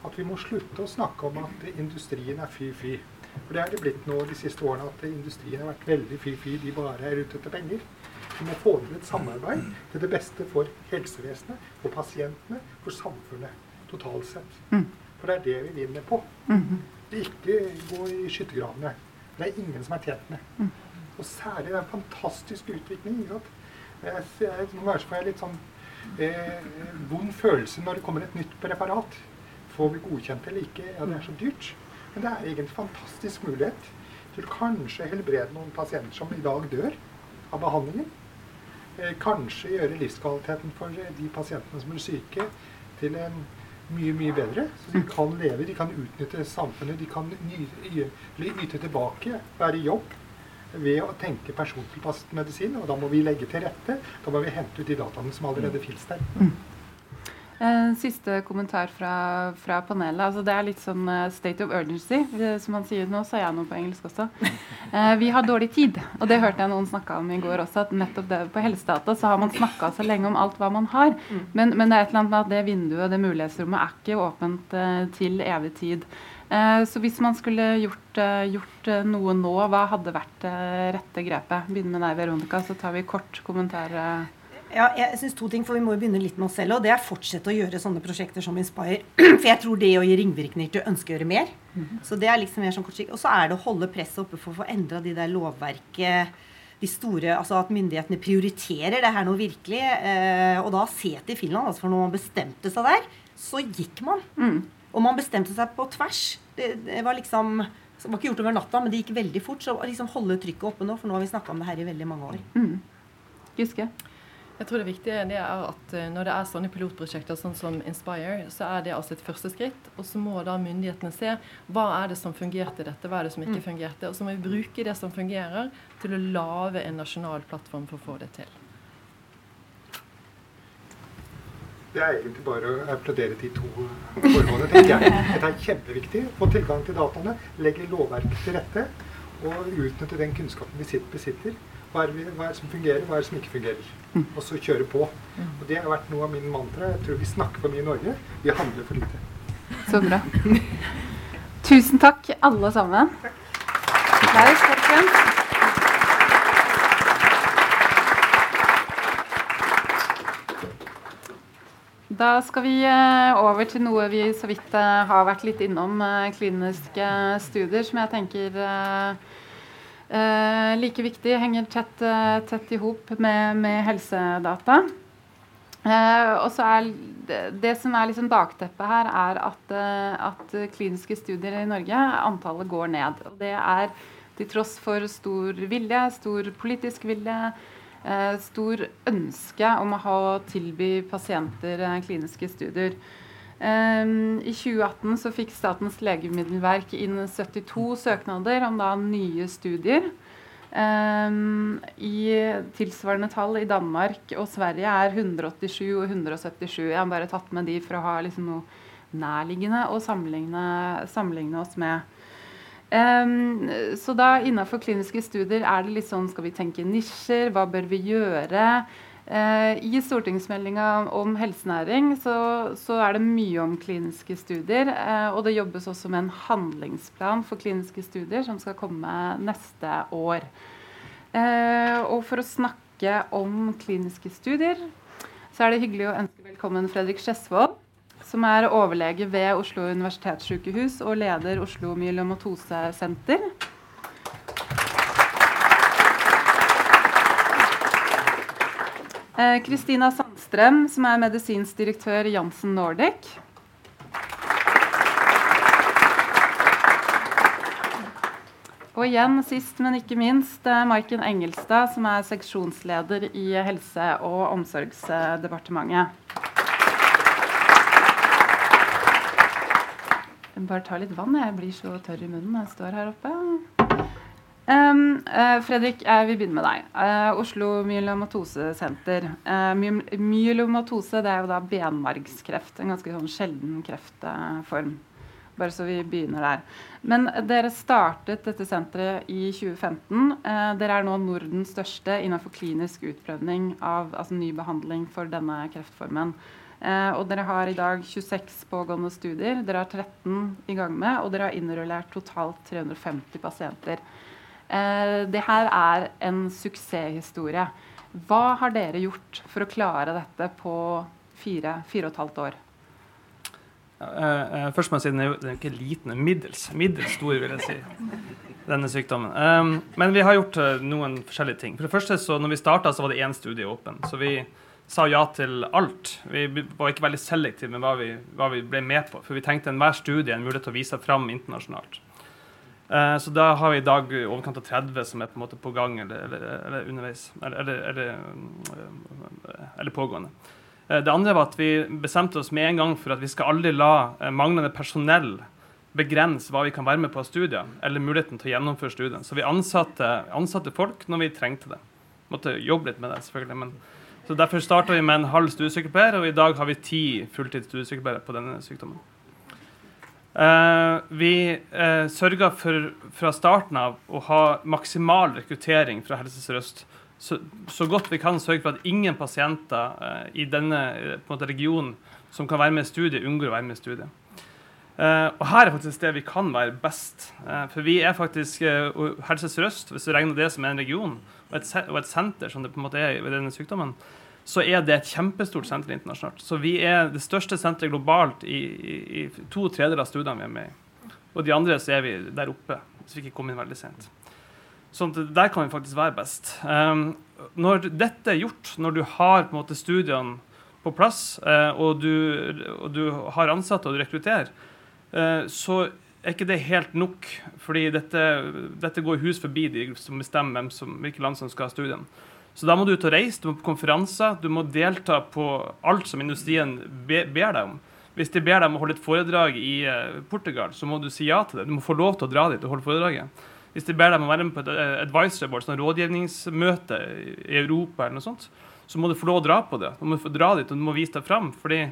At vi må slutte å snakke om at industrien er fy-fy. For det er det blitt nå de siste årene at industrien har vært veldig fy-fy. De bare er ute etter penger. Vi må få til et samarbeid til det beste for helsevesenet, for pasientene, for samfunnet totalt sett. For det er det vi vinner på. Mm -hmm. Ikke gå i skyttergravene. Det er ingen som er tjent med. Mm. Og særlig den fantastiske utviklingen. Ikke Jeg, jeg, noen ganger får jeg litt sånn eh, vond følelse når det kommer et nytt preparat. Får vi godkjent eller ikke? Ja, det er så dyrt. Men det er egentlig en fantastisk mulighet. til kanskje helbrede noen pasienter som i dag dør av behandlingen. Eh, kanskje gjøre livskvaliteten for de pasientene som er syke, til en mye, mye bedre. Så de kan leve, de kan utnytte samfunnet, de kan yte tilbake, være i jobb ved å tenke persontilpasset medisin. Og da må vi legge til rette. Da må vi hente ut de dataene som allerede fins der. Eh, siste kommentar fra, fra, panelet. Altså, det er litt sånn uh, state of urgency. Som man sier nå, er jeg noe på engelsk også. Vi har dårlig tid. Og det hørte jeg noen snakka om i går også. At nettopp det på helsedata så har man snakka så lenge om alt hva man har. Mm. Men, men, det er et eller annet med at det vinduet, det mulighetsrommet, er ikke åpent til evig tid. Så hvis man skulle gjort, gjort, noe nå, hva hadde vært rette grepet? Begynner med deg, Veronica, så tar vi kort kommentar. Ja, jeg synes to ting, for Vi må jo begynne litt med oss selv. og Det er fortsette å gjøre sånne prosjekter som Inspire. For jeg tror det å gi ringvirkninger til å ønske å gjøre mer. Mm -hmm. Så det er liksom mer sånn kortsiktig. Og så er det å holde presset oppe for å få endra de der lovverket. De store, altså At myndighetene prioriterer det her nå virkelig. Eh, og da se til Finland. altså For når man bestemte seg der, så gikk man. Mm. Og man bestemte seg på tvers. Det, det var liksom det var ikke gjort over natta, men det gikk veldig fort. Så liksom holde trykket oppe nå, for nå har vi snakka om det her i veldig mange år. Mm. Giske? Jeg tror det viktige er at eh, når det er sånne pilotprosjekter sånn som Inspire, så er det altså et første skritt. Og så må da myndighetene se hva er det som fungerte i dette, hva er det som ikke mm. fungerte. Og så må vi bruke det som fungerer, til å lage en nasjonal plattform for å få det til. Det er egentlig bare å applaudere de to formålene, tenker jeg. Dette er kjempeviktig. Få tilgang til dataene, legge lovverket til rette og utnytte den kunnskapen vi besitter. Hva er, hva er, det som fungerer, hva er det som ikke fungerer? Og så kjøre på. Og Det har vært noe av min mantra. Jeg tror vi snakker for mye i Norge. Vi handler for lite. Så bra. Tusen takk, alle sammen. Applaus, folkens. Da skal vi eh, over til noe vi så vidt eh, har vært litt innom, eh, kliniske studier, som jeg tenker Eh, like viktig, henger tett, eh, tett i hop med, med, helsedata. Eh, og så er det, som er liksom bakteppet her, er at, eh, at, kliniske studier i Norge, antallet går ned. Og det er til tross for stor vilje, stor politisk vilje, eh, stor ønske om å ha, tilby pasienter eh, kliniske studier. Um, I 2018 så fikk Statens legemiddelverk inn 72 søknader om da nye studier. Um, I tilsvarende tall i Danmark og Sverige er 187 og 177. Jeg har bare tatt med de for å ha liksom noe nærliggende å sammenligne, sammenligne oss med. Um, så da innenfor kliniske studier er det litt sånn Skal vi tenke nisjer? Hva bør vi gjøre? Eh, I stortingsmeldinga om helsenæring så, så, er det mye om kliniske studier. Eh, og det jobbes også med en handlingsplan for kliniske studier som skal komme neste år. Eh, og for å snakke om kliniske studier, så er det hyggelig å ønske velkommen Fredrik Skjesvold. Som er overlege ved Oslo universitetssykehus og leder Oslo myelomatosesenter. Kristina Sandstrøm, som er medisinsk direktør Jansen Nordic. Og igjen, sist, men ikke minst, eh, Maiken Engelstad, som er seksjonsleder i Helse- og omsorgsdepartementet. Jeg bare tar litt vann. Jeg blir så tørr i munnen når jeg står her oppe. Um, uh, Fredrik, uh, vi begynner med deg. Uh, Oslo myelomatosesenter. My myelomatose det er jo da benmargskreft. En ganske sånn sjelden kreftform. Bare så vi begynner der. Men dere startet dette senteret i 2015. dere er nå Nordens største innenfor klinisk utprøvning av altså ny behandling for denne kreftformen. og dere har i dag 26 pågående studier. Dere har 13 i gang med, og dere har innrullert totalt 350 pasienter. Eh, det her er en suksesshistorie. Hva har dere gjort for å klare dette på fire, fire og et halvt år? Uh, eh først må jeg si den er, den er ikke liten, middels, middels stor, vil jeg si. Denne sykdommen. Um, men vi har gjort uh, noen forskjellige ting. For det første, så når vi starta, var det én studie åpen. Så vi sa ja til alt. Vi var ikke veldig selektive med hva vi, hva vi ble med på. For vi tenkte enhver studie en mulighet til å vise fram internasjonalt. Eh, så da har vi i dag i overkant av 30 som er på en måte på gang eller, eller, eller underveis. Eller, eller, eller pågående. Eh, det andre var at vi bestemte oss med en gang for at vi skal aldri la eh, manglende personell begrense hva vi kan være med på av studier, eller muligheten til å gjennomføre studiene. Så vi ansatte, ansatte folk når vi trengte det. Måtte jobbe litt med det, selvfølgelig. Men, så Derfor starta vi med en halv studiesykepleier, og i dag har vi ti fulltids studiesykepleiere på denne sykdommen. Uh, vi uh, sørga for fra starten av å ha maksimal rekruttering fra Helse Sør-Øst. Så, så, godt vi kan sørge for at ingen pasienter uh, i denne måte, regionen som kan være med i studiet, unngår å være med i studiet. og her er faktisk det vi kan være best. for vi er faktisk Helse Sør-Øst, hvis du regner det som en region, og et, og et, senter som det på en måte er ved denne sykdommen, så er det et kjempestort senter internasjonalt. Så vi er det største senteret globalt i, i, i to tredjedeler av studiene vi er med i. Og de andre så er vi der oppe, så vi ikke kom inn veldig sent. Så der kan vi faktisk være best. Um, når dette er gjort, når du har på en måte studiene på plass, uh, og, du, og, du, har ansatte og du rekrutterer, uh, så er ikke det helt nok. Fordi dette, dette går hus forbi de som bestemmer som, hvilke land som skal ha studiene. Så da må du ut og reise, du må på konferanser, du må delta på alt som industrien ber deg om. Hvis de ber deg om å holde et foredrag i uh, Portugal, så må du si ja til det. Du må få lov til å dra dit og holde foredraget. Hvis de ber deg om å være med på et uh, advisory board, sånn rådgivningsmøte i Europa, eller noe sånt, så må du få lov å dra på det. Du må få dra dit, og du må vise deg fram. fordi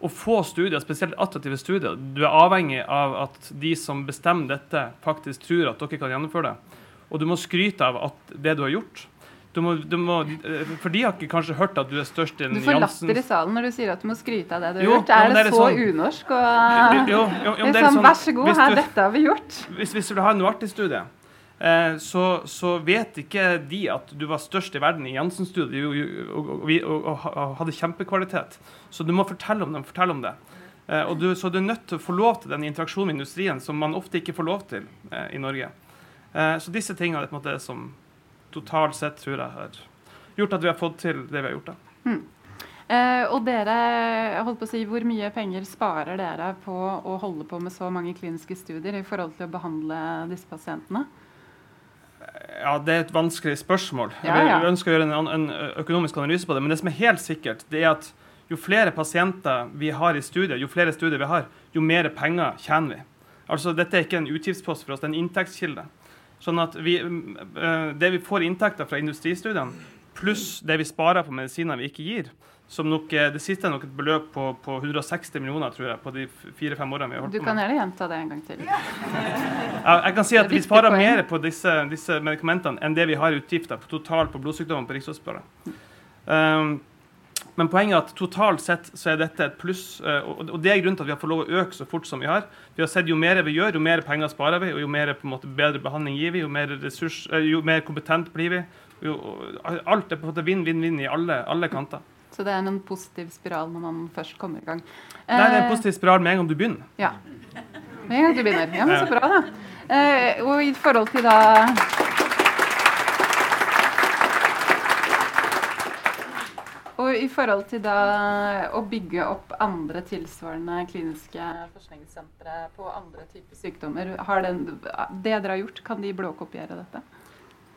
å få studier, spesielt attraktive studier, du er avhengig av at de som bestemmer dette, faktisk tror at dere kan gjennomføre det. Og du må skryte av at det du har gjort. Du må, du må, eh, for de har ikke kanskje hørt at du er størst i Du får latter i salen når du sier at du må skryte av det du har jo, gjort. Er, det, det så sånn, unorsk? Og, jo, jo, liksom, sånn, Vær så god, her, du, dette har vi gjort. Hvis, hvis du har en Novartis-studie, eh, så, så, vet ikke de at du var størst i verden i Jansen-studiet og, og, og, hadde kjempekvalitet. Så du må fortelle om dem, fortelle om det. Eh, du, så du er nødt til å få lov til den interaksjonen med industrien som man ofte ikke får lov til eh, i Norge. Eh, så disse tingene er det som totalt sett tror jeg har gjort at vi har fått til det vi har gjort. da. Mm. Eh, og dere, holdt på å si, Hvor mye penger sparer dere på å holde på med så mange kliniske studier i forhold til å behandle disse pasientene? Ja, Det er et vanskelig spørsmål. Ja, ja. Vi ønsker å gjøre en, en, økonomisk analyse på det. Men det som er helt sikkert, det er at jo flere pasienter vi har i studiet, jo flere studier vi har, jo mer penger tjener vi. Altså, Dette er ikke en utgiftspost for oss, det er en inntektskilde. Sånn at vi, eh, Det vi får inntekter fra industristudiene, pluss det vi sparer på medisiner vi ikke gir, som nok, eh, Det siste er nok et beløp på, på 160 millioner tror jeg, på de fire-fem årene vi har holdt på med. Du kan gjerne gjenta det en gang til. Ja, jeg kan si at Vi sparer mer på disse, disse, medikamentene enn det vi har utgifter på totalt på blodsykdommer på Rikshospitalet. Um, men poenget er at totalt sett så er dette et pluss. Eh, og det er grunnen til at vi har fått lov å øke så fort som vi har. Vi har sett Jo mer vi gjør, jo mer penger sparer vi, og jo mer på en måte, bedre behandling gir vi, jo mer, ressurs, eh, jo mer kompetent blir vi. Jo, alt er på en måte vinn-vinn-vinn i alle, alle, kanter. Så det er en positiv spiral når man først kommer i gang? Nei, det er en eh, positiv spiral med en gang du begynner. Ja. Med en gang du begynner. Ja, men så bra, da. og i forhold til da Og i forhold til da å bygge opp andre tilsvarende kliniske forskningssentre på andre typer sykdommer, har den, det dere har gjort, kan de blåkopiere dette?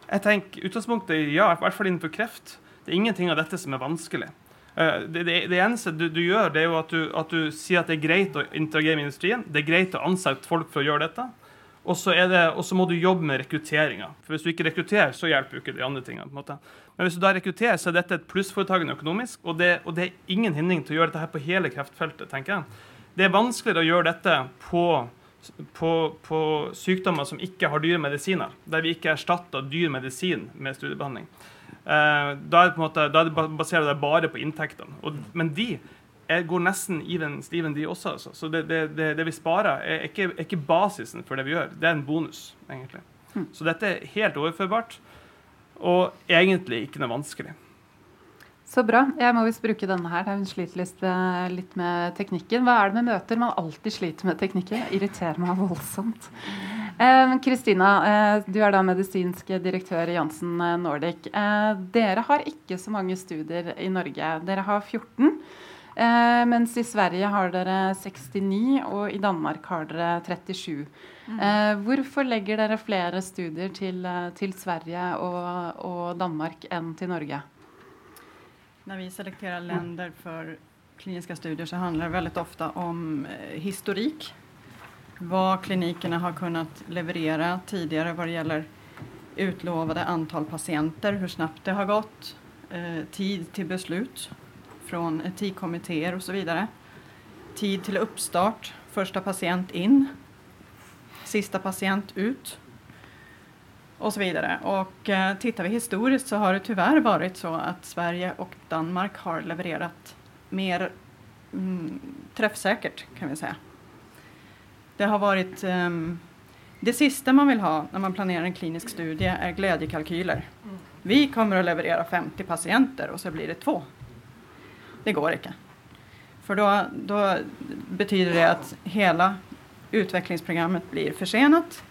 Jeg tenker utgangspunktet ja, i hvert fall innenfor kreft. Det er ingenting av dette som er vanskelig. Eh, det, det, det eneste du, du, gjør, det er jo at du, at du, sier at det er greit å interagere med industrien. Det er greit å ansette folk for å gjøre dette. Og så må du jobbe med rekrutteringa. For hvis du ikke rekrutterer, så hjelper jo ikke de andre tingene. på en måte. Men hvis du da rekrutterer, så er dette et plussforetagende økonomisk. Og det, og det, er ingen hindring til å gjøre dette her på hele kreftfeltet. tenker jeg. Det er vanskeligere å gjøre dette på, på, på sykdommer som ikke har dyre medisiner. Der vi ikke erstatter dyr medisin med studiebehandling. Eh, da, er det på en måte, da baserer det bare på inntektene. Men de jeg går nesten even Steven, de også. Altså. Så det, det, det, vi sparer, er ikke, er ikke, basisen for det vi gjør. Det er en bonus, egentlig. Mm. Så dette er helt overførbart, og egentlig ikke noe vanskelig. Så bra. Jeg må visst bruke denne her. Hun sliter med, litt med, teknikken. Hva er det med møter? Man alltid sliter med teknikken. Det irriterer meg voldsomt. Kristina, eh, eh, du er da medisinsk direktør i Jansen Nordic. Eh, dere har ikke så mange studier i Norge. Dere har 14. Eh, mens i Sverige har dere 69, og i Danmark har dere 37. Mm. Eh, hvorfor legger dere flere studier til, eh, til Sverige og, og, Danmark enn til Norge? Når vi selekterer land for kliniske studier så handler det veldig ofte om historikk. historik. Hva klinikkene har kunnet leverere tidligere hva det gjelder utlovede antall pasienter, hvor snabbt det har gått, eh, tid til beslut fra så vidare. Tid til oppstart, første patient inn, siste patient ut och så vidare. Och eh, tittar vi historiskt så har det tyvärr varit så att Sverige och Danmark har levererat mer mm, träffsäkert kan vi säga. Det har varit um, det sista man vill ha när man planerar en klinisk studie är glädjekalkyler. Mm. Vi kommer att leverera 50 patienter og så blir det två. Det går ikke. For da, betyr betyder det at hele utviklingsprogrammet blir forsenet.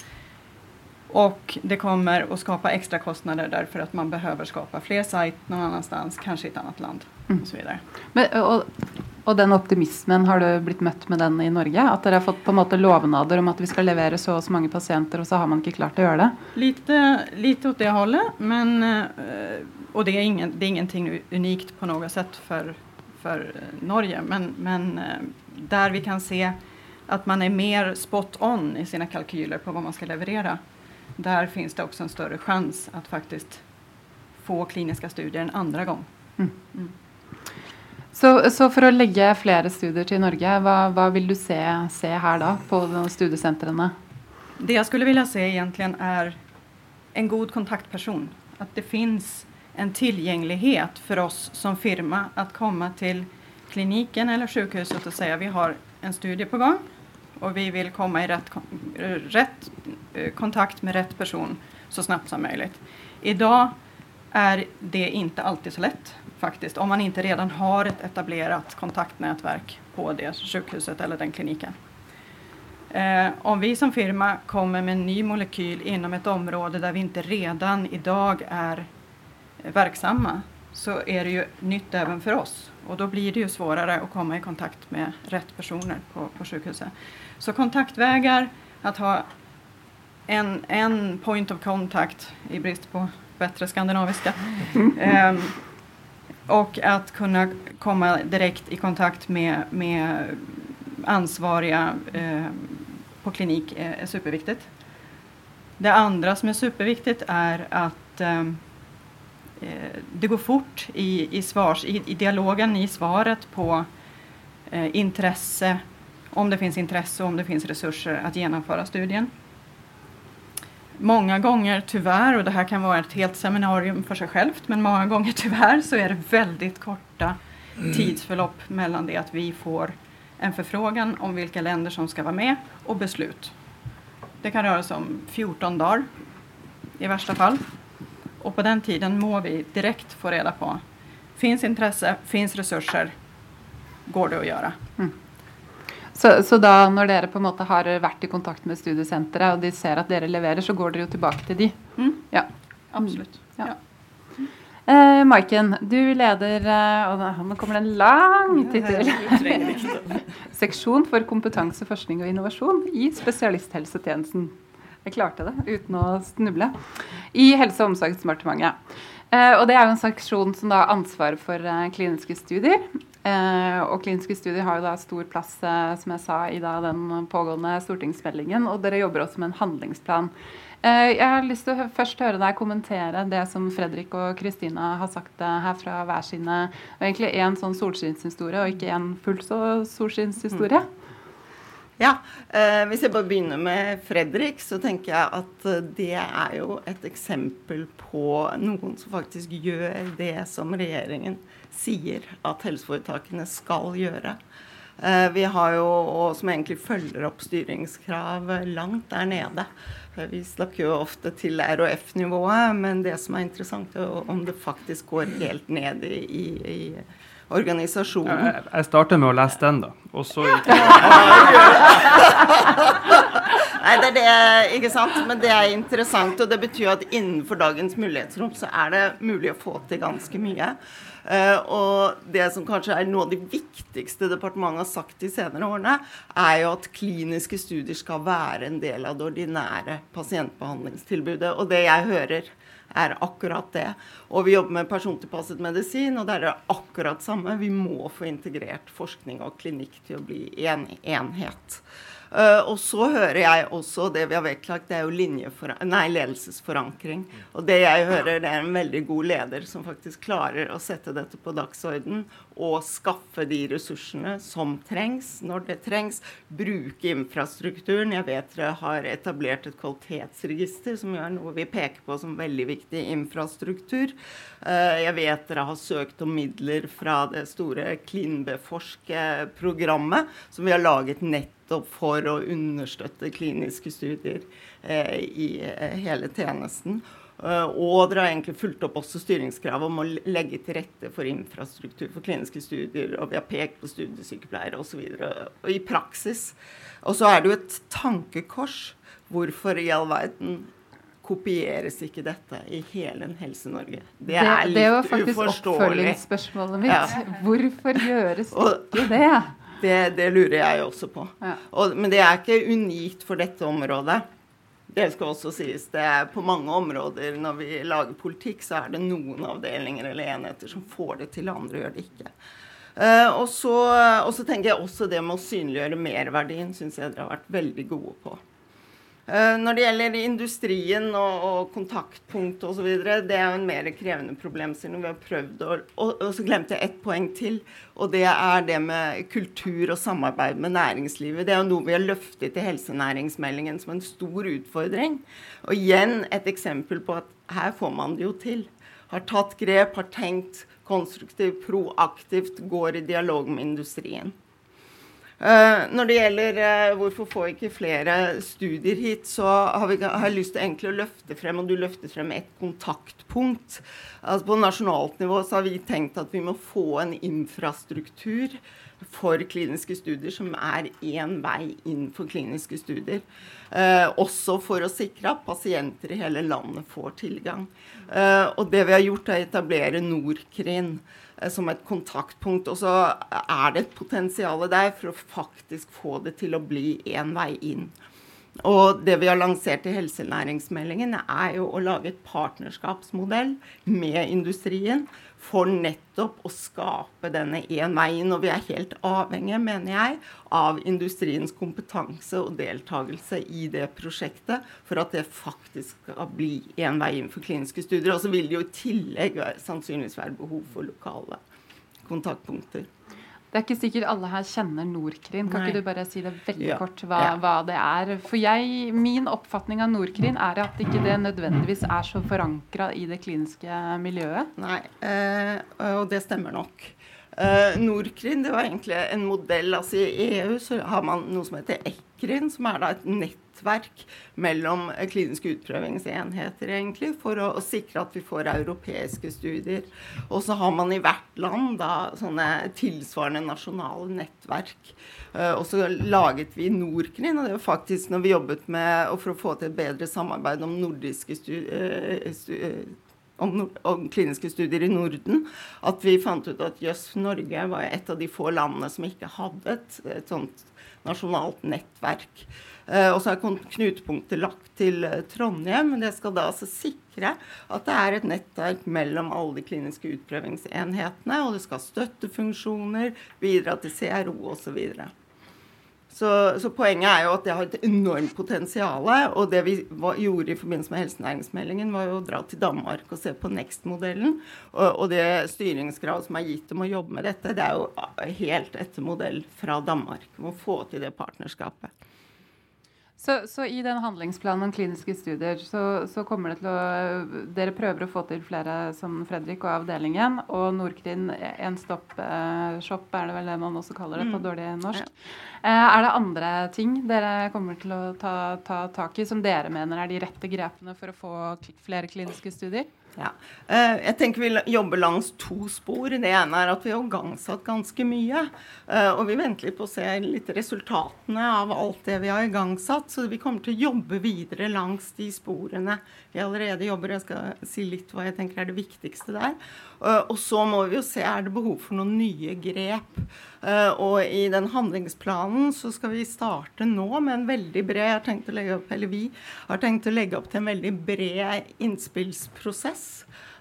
Og det kommer å skapa ekstrakostnader kostnader at att man behøver skapa fler sajt någon annanstans, kanskje i et annet land mm. och så vidare. Og den optimismen, har du blitt møtt med den i Norge? At dere har fått på en måte lovnader om at vi skal levere så og så mange pasienter, og så har man ikke klart å gjøre det? Lite, lite åt det hållet, men Og det er, ingen, det er ingenting unikt på noe sett for, for Norge, men, men där der vi kan se at man er mer spot on i sine kalkyler på hva man skal leverere, der finnes det også en større sjanse at faktisk få kliniske studier en andre gang. Mm. Mm. Så, så, for å legge flere studier til Norge, hva, hva vil du se, se, her da, på studiesentrene? Det jeg skulle vilja se egentlig er en god kontaktperson. At det finnes en tilgjengelighet for oss som firma å komme til klinikken eller sykehuset og si at vi har en studie på gang og vi vil komme i rett, rett eh, kontakt med rett person så snabbt som mulig. I dag er det ikke alltid så lett faktiskt om man ikke redan har et etablert kontaktnätverk på det sjukhuset eller den klinikken. Eh, om vi som firma kommer med en ny molekyl inom et område der vi ikke redan dag er verksamma så er det jo nytt även for oss. Og da blir det jo svårare å komme i kontakt med rett personer på, på sjukhuset. Så kontaktvägar, att ha en, en point of contact i brist på bättre skandinaviska. Um, och att kunna komma direkt i kontakt med, med ansvariga eh, på klinik är, är, superviktigt. Det andra som är superviktigt är att eh, det går fort i, i, svars, i, i dialogen, i svaret på eh, intresse, om det finns intresse och om det finns resurser att genomföra studien. Många gånger tyvärr, och det här kan vara ett helt seminarium för sig självt, men många gånger tyvärr så är det väldigt korta mm. mellan det att vi får en förfrågan om vilka länder som ska vara med och beslut. Det kan röra sig om 14 dagar i värsta fall. Och på den tiden må vi direkt få reda på Fins interesse, fins ressurser, går det å gjøre. Mm. Så, så, da når dere på en måte har vært i kontakt med studiesenteret, og de ser at dere leverer, så går dere jo tilbake til de? Mm. Ja. Absolutt. Ja. ja. Eh, Maiken, du leder eh, og Nå kommer det en lang tittel. Seksjon for kompetanse, forskning og innovasjon i spesialisthelsetjenesten. Jeg klarte det uten å snuble. I Helse- og omsorgsdepartementet. Eh, og det er jo en seksjon som har ansvar for eh, kliniske studier. Eh, og kliniske studier har jo da stor plass, som jeg sa, i da den pågående stortingsmeldingen. Og dere jobber også med en handlingsplan. Jeg har lyst til å først høre deg kommentere det som Fredrik og Kristina har sagt her fra hver sine. Og egentlig én sånn solskinnshistorie, og ikke en fullt så solskinnshistorie. Mm. Ja, eh, Hvis jeg bare begynner med Fredrik, så tenker jeg at det er jo et eksempel på noen som faktisk gjør det som regjeringen sier at helseforetakene skal gjøre. Eh, vi har jo, og som egentlig følger opp styringskrav langt der nede. Vi snakker jo ofte til RHF-nivået, men det som er interessant, er om det faktisk går helt ned i, i, i organisasjonen. Jeg, jeg starter med å lese den, da. Og så gikk Nei, det er det, ikke sant. Men det er interessant, og det betyr at innenfor dagens mulighetsrom så er det mulig å få til ganske mye. Uh, og det som kanskje er noe av det viktigste departementet har sagt de senere årene, er jo at kliniske studier skal være en del av det ordinære pasientbehandlingstilbudet. Og det jeg hører, er akkurat det. Og vi jobber med persontilpasset medisin, og det er akkurat samme. Vi må få integrert forskning og klinikk til å bli en enhet. Uh, og så hører jeg også det vi har vektlagt, det er jo nei, ledelsesforankring. Og det jeg hører, det er en veldig god leder som faktisk klarer å sette dette på dagsorden og skaffe de ressursene som trengs når det trengs. Bruke infrastrukturen. Jeg vet dere har etablert et kvalitetsregister, som er noe vi peker på som veldig viktig infrastruktur. Uh, jeg vet dere har søkt om midler fra det store Klinbeforsk-programmet, som vi har laget nett nettopp for å understøtte kliniske studier eh, i eh, hele tjenesten. Uh, og dere har egentlig fulgt opp også styringskravet om å legge til rette for infrastruktur for kliniske studier, og vi har pekt på studiesykepleiere osv. I praksis. Og så er det jo et tankekors. Hvorfor i all verden kopieres ikke dette i hele Helse-Norge? Det er litt uforståelig. Det, det var faktisk oppfølgingsspørsmålet mitt. Ja. Hvorfor gjøres ikke det? Det, det lurer jeg også på. Ja. Og, men det er ikke unikt for dette området. Det skal også sies. Det er på mange områder når vi lager politikk, så er det noen avdelinger eller enheter som får det til, andre gjør det ikke. Uh, og, så, og så tenker jeg også det med å synliggjøre merverdien syns jeg dere har vært veldig gode på. Eh, når det gjelder industrien og, og kontaktpunkt osv., det er jo en mer krevende problemstilling. Vi har prøvd å, og, og, så glemte jeg ett poeng til. Og det er det med kultur og samarbeid med næringslivet. Det er jo noe vi har løftet i helsenæringsmeldingen som en stor utfordring. Og igjen et eksempel på at her får man det jo til. Har tatt grep, har tenkt konstruktivt, proaktivt, går i dialog med industrien. Uh, når det gjelder uh, hvorfor får ikke flere studier hit, så har, vi, har jeg lyst til å løfte frem, og du løftet frem et kontaktpunkt. Altså På nasjonalt nivå så har vi tenkt at vi må få en infrastruktur for kliniske studier som er én vei inn for kliniske studier. Uh, også for å sikre at pasienter i hele landet får tilgang. og det vi har gjort, er å etablere Norkrin. Eh, som et kontaktpunkt. Og så er det et potensial der for å faktisk få det til å bli én vei inn. Og det vi har lansert i helsenæringsmeldingen, er jo å lage et partnerskapsmodell med industrien for nettopp å skape denne én veien. Og vi er helt avhengige, mener jeg, av industriens kompetanse og deltakelse i det prosjektet for at det faktisk skal bli én vei inn for kliniske studier. Og så vil det jo i tillegg sannsynligvis være behov for lokale kontaktpunkter. Det er ikke sikkert alle her kjenner Nordkrin. Kan Nei. ikke du bare si det veldig ja. kort hva, ja. hva, det er? For jeg, Min oppfatning av Nordkrin er at ikke det nødvendigvis er så forankra i det kliniske miljøet. Nei, eh, og det stemmer nok. Eh, Nordkrin det var egentlig en modell. altså I EU så har man noe som heter ECRIN, som er da et nett nettverk mellom kliniske utprøvingsenheter, egentlig, for å, å, sikre at vi får europeiske studier. Og så har man i hvert land da sånne tilsvarende nasjonale nettverk. Uh, og så laget vi Norkrin, og det var faktisk når vi jobbet med for å få til et bedre samarbeid om nordiske studier stu, om, om, kliniske studier i Norden, at vi fant ut at jøss, Norge var et av de få landene som ikke hadde et, et sånt nasjonalt nettverk. Eh, og så er knutepunktet lagt til eh, Trondheim. men Det skal da altså sikre at det er et nettverk mellom alle de kliniske utprøvingsenhetene. Og det skal ha støttefunksjoner, bidra til CRO osv. Så, så poenget er jo at det har et enormt potensial. Og det vi var, gjorde i forbindelse med helsenæringsmeldingen, var jo å dra til Danmark og se på Next-modellen. Og, og, det styringskrav som er gitt om å jobbe med dette, det er jo helt etter modell fra Danmark. Om å få til det partnerskapet. Så, så, i den handlingsplanen om kliniske studier så, så, kommer det til å Dere prøver å få til flere som Fredrik og avdelingen. Og Nordkrin en stopp-shop er det vel det man også kaller det på mm. dårlig norsk. Ja. Eh, er det andre ting dere kommer til å ta, ta tak i som dere mener er de rette grepene for å få flere kliniske studier? Ja. Eh, jeg tenker vi jobber langs to spor. Det ene er at vi har igangsatt ganske mye. Eh, og vi venter litt på å se litt resultatene av alt det vi har igangsatt. Så vi kommer til å jobbe videre langs de sporene vi allerede jobber. Jeg skal si litt hva jeg tenker er det viktigste der. Uh, og så må vi jo se er det behov for noen nye grep. Uh, og i den handlingsplanen så skal vi starte nå med en veldig bred jeg har tenkt å legge opp, eller Vi har tenkt å legge opp til en veldig bred innspillsprosess.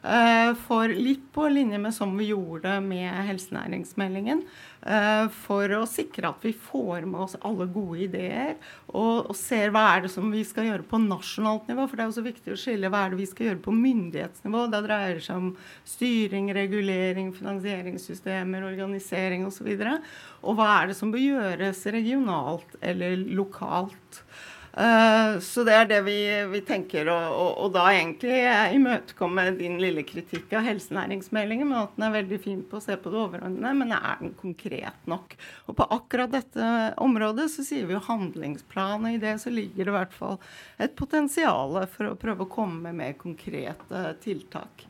Uh, for litt på linje med som vi gjorde med helsenæringsmeldingen. Eh, for å sikre at vi får med oss alle gode ideer og, og, ser hva er det som vi skal gjøre på nasjonalt nivå. For det er også viktig å skille hva er det vi skal gjøre på myndighetsnivå. Det dreier det seg om styring, regulering, finansieringssystemer, organisering osv. Og, så og hva er det som bør gjøres regionalt eller lokalt. Uh, så det er det vi, vi tenker. Og, og, og, da egentlig imøtekomme din lille kritikk av helsenæringsmeldingen, med at den er veldig fin på å se på det overordnede, men er den konkret nok? Og på akkurat dette området så sier vi jo handlingsplan, og i det så ligger det i hvert fall et potensial for å prøve å komme med mer konkrete tiltak.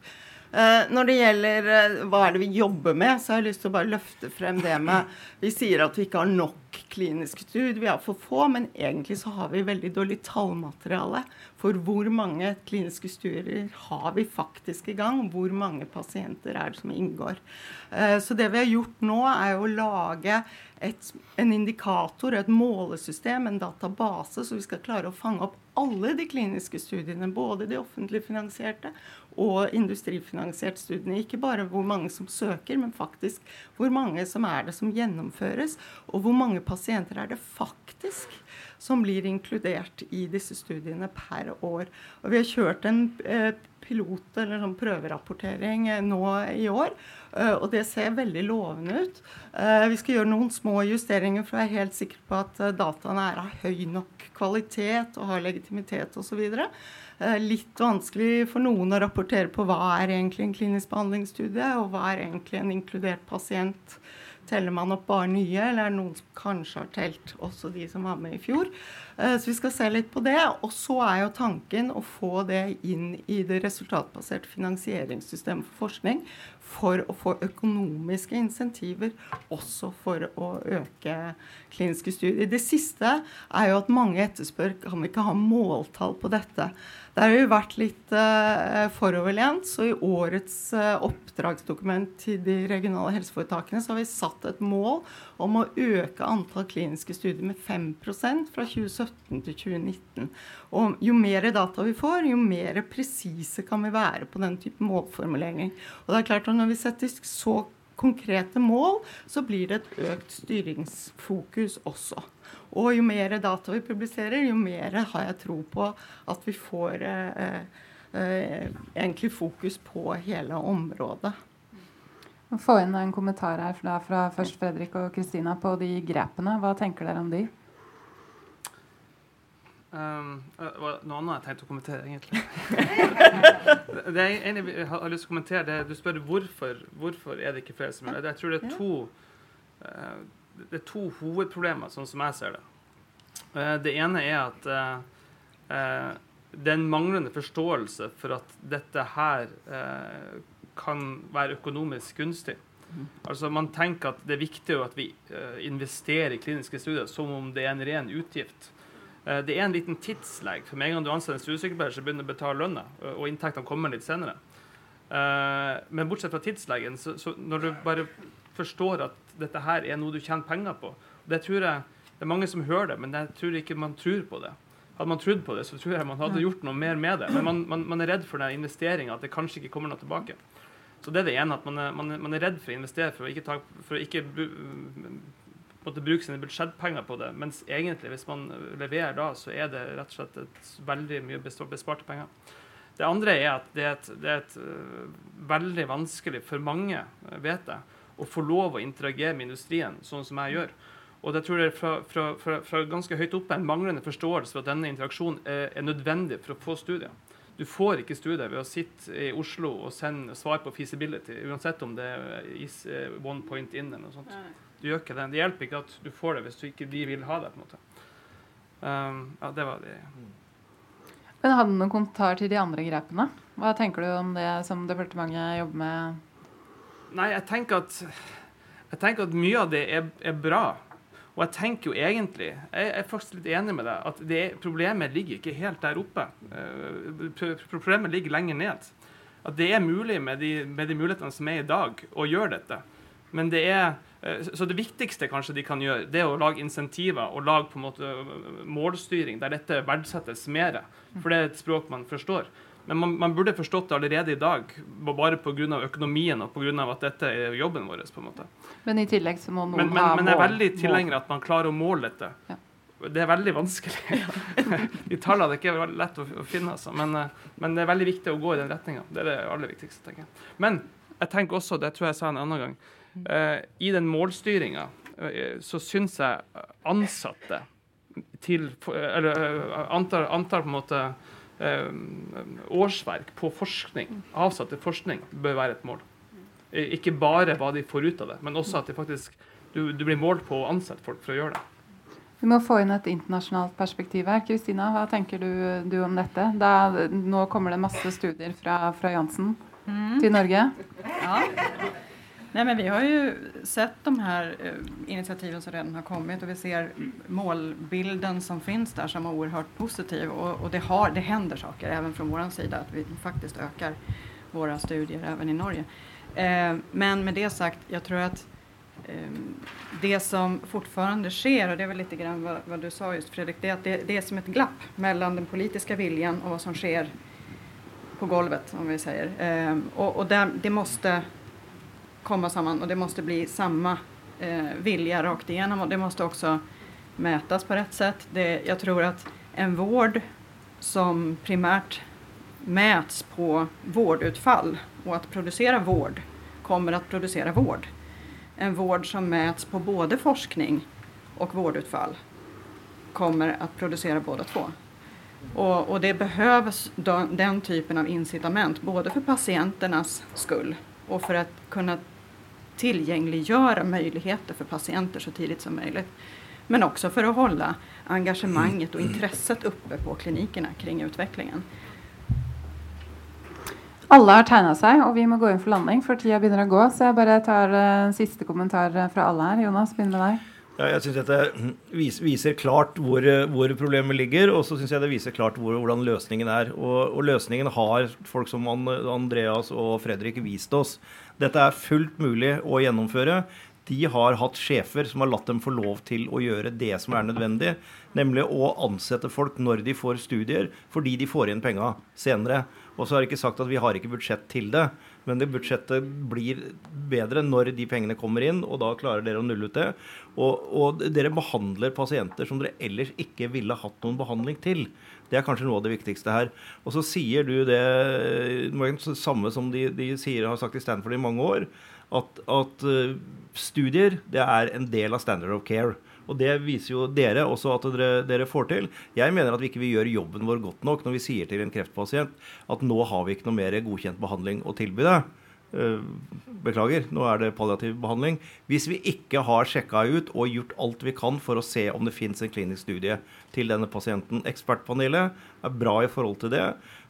Uh, når det gjelder uh, hva er det vi jobber med, så har jeg lyst til å bare løfte frem det med Vi sier at vi ikke har nok kliniske studier, vi har for få, men egentlig så har vi veldig dårlig tallmateriale for hvor mange kliniske studier har vi faktisk i gang, hvor mange pasienter er det som inngår. Uh, så det vi har gjort nå, er å lage et, en indikator, et målesystem, en database, så vi skal klare å fange opp alle de kliniske studiene, både de offentlig finansierte og industrifinansiert studiene. Ikke bare hvor mange som søker, men faktisk hvor mange som er det som gjennomføres, og hvor mange pasienter er det faktisk som blir inkludert i disse studiene per år. Og vi har kjørt en eh, pilot- eller sånn prøverapportering eh, nå i år. Eh, og det ser veldig lovende ut. Eh, vi skal gjøre noen små justeringer for å være helt sikre på at dataene er av høy nok kvalitet og har legitimitet osv. Litt vanskelig for noen å rapportere på hva er egentlig en klinisk behandlingsstudie, og hva er egentlig en inkludert pasient. Teller man opp bare nye, eller er det noen som kanskje har telt også de som var med i fjor? Eh, så vi skal se litt på det. Og så er jo tanken å få det inn i det resultatbaserte finansieringssystemet for forskning for å få økonomiske insentiver også for å øke kliniske studier. Det siste er jo at mange etterspør kan vi ikke ha måltall på dette. Der har vi vært litt uh, foroverlent. Så i årets uh, oppdragsdokument til de regionale helseforetakene så har vi satt et mål om å øke antall kliniske studier med 5% fra 2017 til 2019. Og jo mer data vi får, jo mer presise kan vi være på den type målformuleringer. Og det er klart at Når vi setter så konkrete mål, så blir det et økt styringsfokus også. Og jo mer data vi publiserer, jo mer har jeg tro på at vi får eh, eh, egentlig fokus på hele området. Få inn en kommentar her fra først Fredrik og Kristina på de grepene. Hva tenker dere om de? Um, noe annet jeg tenkte å kommentere, egentlig. det jeg egentlig har lyst til å kommentere, det du spør hvorfor, hvorfor er det ikke flere som gjør det. Jeg tror det er to uh, det er to hovedproblemer, sånn som jeg ser det. Uh, det ene er at uh, det er en manglende forståelse for at dette her kan være økonomisk gunstig. Mm. Altså Man tenker at det er viktig at vi investerer i kliniske studier som om det er en ren utgift. Eh, det er en liten tidslegg. For med en gang du ansetter en studiesykepleier, så begynner du å betale lønna, og inntektene kommer litt senere. Eh, men bortsett fra tidsleggen, så, så, når du bare forstår at dette her er noe du tjener penger på Det tror jeg det er mange som hører det, men jeg tror ikke man tror på det. Hadde man trodd på det, så tror jeg man hadde gjort noe mer med det. Men man, man, man er redd for den investeringa, at det kanskje ikke kommer noe tilbake. Så det er det ene, at man man er, man er redd for å investere for å ikke, ta, for å ikke måtte bruke sine budsjettpenger på det. Mens egentlig, hvis man leverer da, så er det rett og slett et veldig mye besparte penger. Det andre er at det er, et, det er et, uh, veldig vanskelig for mange, vet jeg, å få lov å interagere med industrien sånn som jeg gjør. Og det tror jeg fra, fra, fra, fra ganske høyt oppe en manglende forståelse for at denne interaksjonen er, er, nødvendig for å få studier. Du får ikke studier ved å sitte i Oslo og sende svar på feasibility, uansett om det er eh, one point in eller noe sånt. Du gjør ikke det. Det hjelper ikke at du får det hvis du ikke de vil ha det. på en måte. Um, ja, det var det. Men Hadde du noen kommentar til de andre grepene? Hva tenker du om det som departementet jobber med? Nei, jeg tenker at, jeg tenker at mye av det er, er bra. Og jeg tenker jo egentlig, jeg er faktisk litt enig med deg, at det, problemet ligger ikke helt der oppe. Uh, problemet ligger lenger ned. At det er mulig med de, med de mulighetene som er i dag, å gjøre dette. Men det er Så det viktigste kanskje de kan gjøre, det er å lage insentiver og lage på en måte målstyring der dette verdsettes mer. For det er et språk man forstår. Men man, man, burde forstått det allerede i dag, bare pga. økonomien og pga. at dette er jobben vår. på en måte. Men i tillegg så må noen men, men, ha mål. Men jeg er veldig tilhenger at man klarer å måle dette. Ja. Det er veldig vanskelig. De tallene er ikke lett å, å finne, altså. men, eh, men, det er veldig viktig å gå i den retninga. Det er det aller viktigste. tenker jeg. Men jeg tenker også, det tror jeg jeg sa en annen gang, i den målstyringa uh, så syns jeg ansatte til Eller uh, antar, antar på en måte Eh, årsverk på forskning, avsatt til forskning, bør være et mål. Eh, ikke bare hva de får ut av det, men også at faktisk, du, du, blir målt på å ansette folk for å gjøre det. Vi må få inn et internasjonalt perspektiv her. Kristina, hva tenker du, du om dette? Da, nå kommer det masse studier fra, fra Jansen mm. til Norge. Ja. Nej, men vi har ju sett de här eh, initiativen som redan har kommit och vi ser målbilden som finns där som är oerhört positiv och, och det, har, det händer saker även från vår sida att vi faktiskt ökar våra studier även i Norge. Eh, men med det sagt, jag tror att eh, det som fortfarande sker, och det är väl lite grann vad, vad du sa just Fredrik, det är att det, det, är som ett glapp mellan den politiska viljan och vad som sker på golvet, om vi säger. Eh, och, och där, det måste komma samman och det måste bli samma eh, vilja rakt igenom och det måste också mätas på rätt sätt. Det, jag tror att en vård som primärt mäts på vårdutfall och att producera vård kommer att producera vård. En vård som mäts på både forskning och vårdutfall kommer att producera båda två. Och, och det behövs den, typen av incitament både för patienternas skull och för att kunna tillgängliggöra möjligheter för patienter så tidigt som möjligt. Men också för att hålla engagemanget och intresset uppe på klinikerna kring utvecklingen. Alle har tegna seg, og vi må gå inn for landing, for tida begynner å gå. Så jeg bare tar en uh, siste kommentar fra alle her. Jonas, begynn med deg. Ja, jeg syns dette viser klart hvor, hvor, problemet ligger, og så syns jeg det viser klart hvor, hvordan løsningen er. Og, og, løsningen har folk som Andreas og Fredrik vist oss. Dette er fullt mulig å gjennomføre. De har hatt sjefer som har latt dem få lov til å gjøre det som er nødvendig, nemlig å ansette folk når de får studier, fordi de får inn penga senere. Og så har jeg ikke sagt at vi har ikke budsjett til det, men det budsjettet blir bedre når de pengene kommer inn, og da klarer dere å nulle ut det. Og, og dere behandler pasienter som dere ellers ikke ville hatt noen behandling til. Det er kanskje noe av det viktigste her. Og så sier du det, samme som de, de sier, har sagt i Stanford i mange år, at, at uh, studier det er en del av standard of care. Og det viser jo dere også at dere, dere, får til. Jeg mener at vi ikke vil gjøre jobben vår godt nok når vi sier til en kreftpasient at nå har vi ikke noe mer godkjent behandling å tilby deg. Eh, beklager, nå er det palliativ behandling. Hvis vi ikke har sjekka ut og gjort alt vi kan for å se om det fins en klinisk studie til denne pasienten. Ekspertpanelet er bra i forhold til det.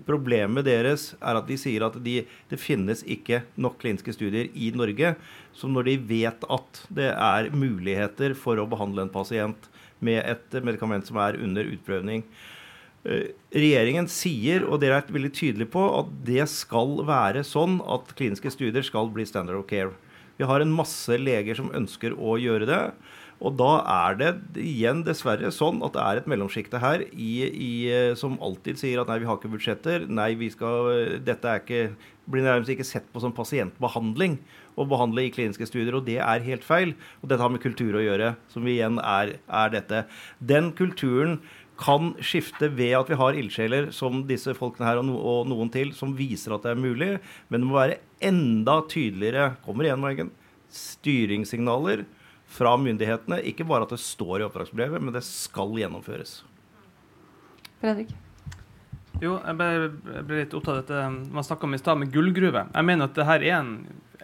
Problemet deres er at de sier at de, det finnes ikke nok kliniske studier i Norge. Så når de vet at det er muligheter for å behandle en pasient med et medikament som er under utprøvning, regjeringen sier, og dere er veldig tydelige på, at det skal være sånn at kliniske studier skal bli standard of care. Vi har en masse leger som ønsker å gjøre det. Og da er det igjen dessverre sånn at det er et mellomsjikte her i, i, eh, som alltid sier at nei, vi har ikke budsjetter. Nei, vi skal, dette er ikke, blir nærmest ikke sett på som pasientbehandling å behandle i kliniske studier, og det er helt feil. Og dette har med kultur å gjøre, som igjen er, er dette. Den kulturen kan skifte ved at vi har ildsjeler som disse folkene her og, no, og, noen til, som viser at det er mulig. Men det må være enda tydeligere kommer igjen, Margen, styringssignaler fra myndighetene. Ikke bare at det står i oppdragsbrevet, men det skal gjennomføres. Fredrik? Jo, jeg ble, jeg ble litt opptatt av dette man snakka om i stad, med gullgruve. Jeg mener at det her er en,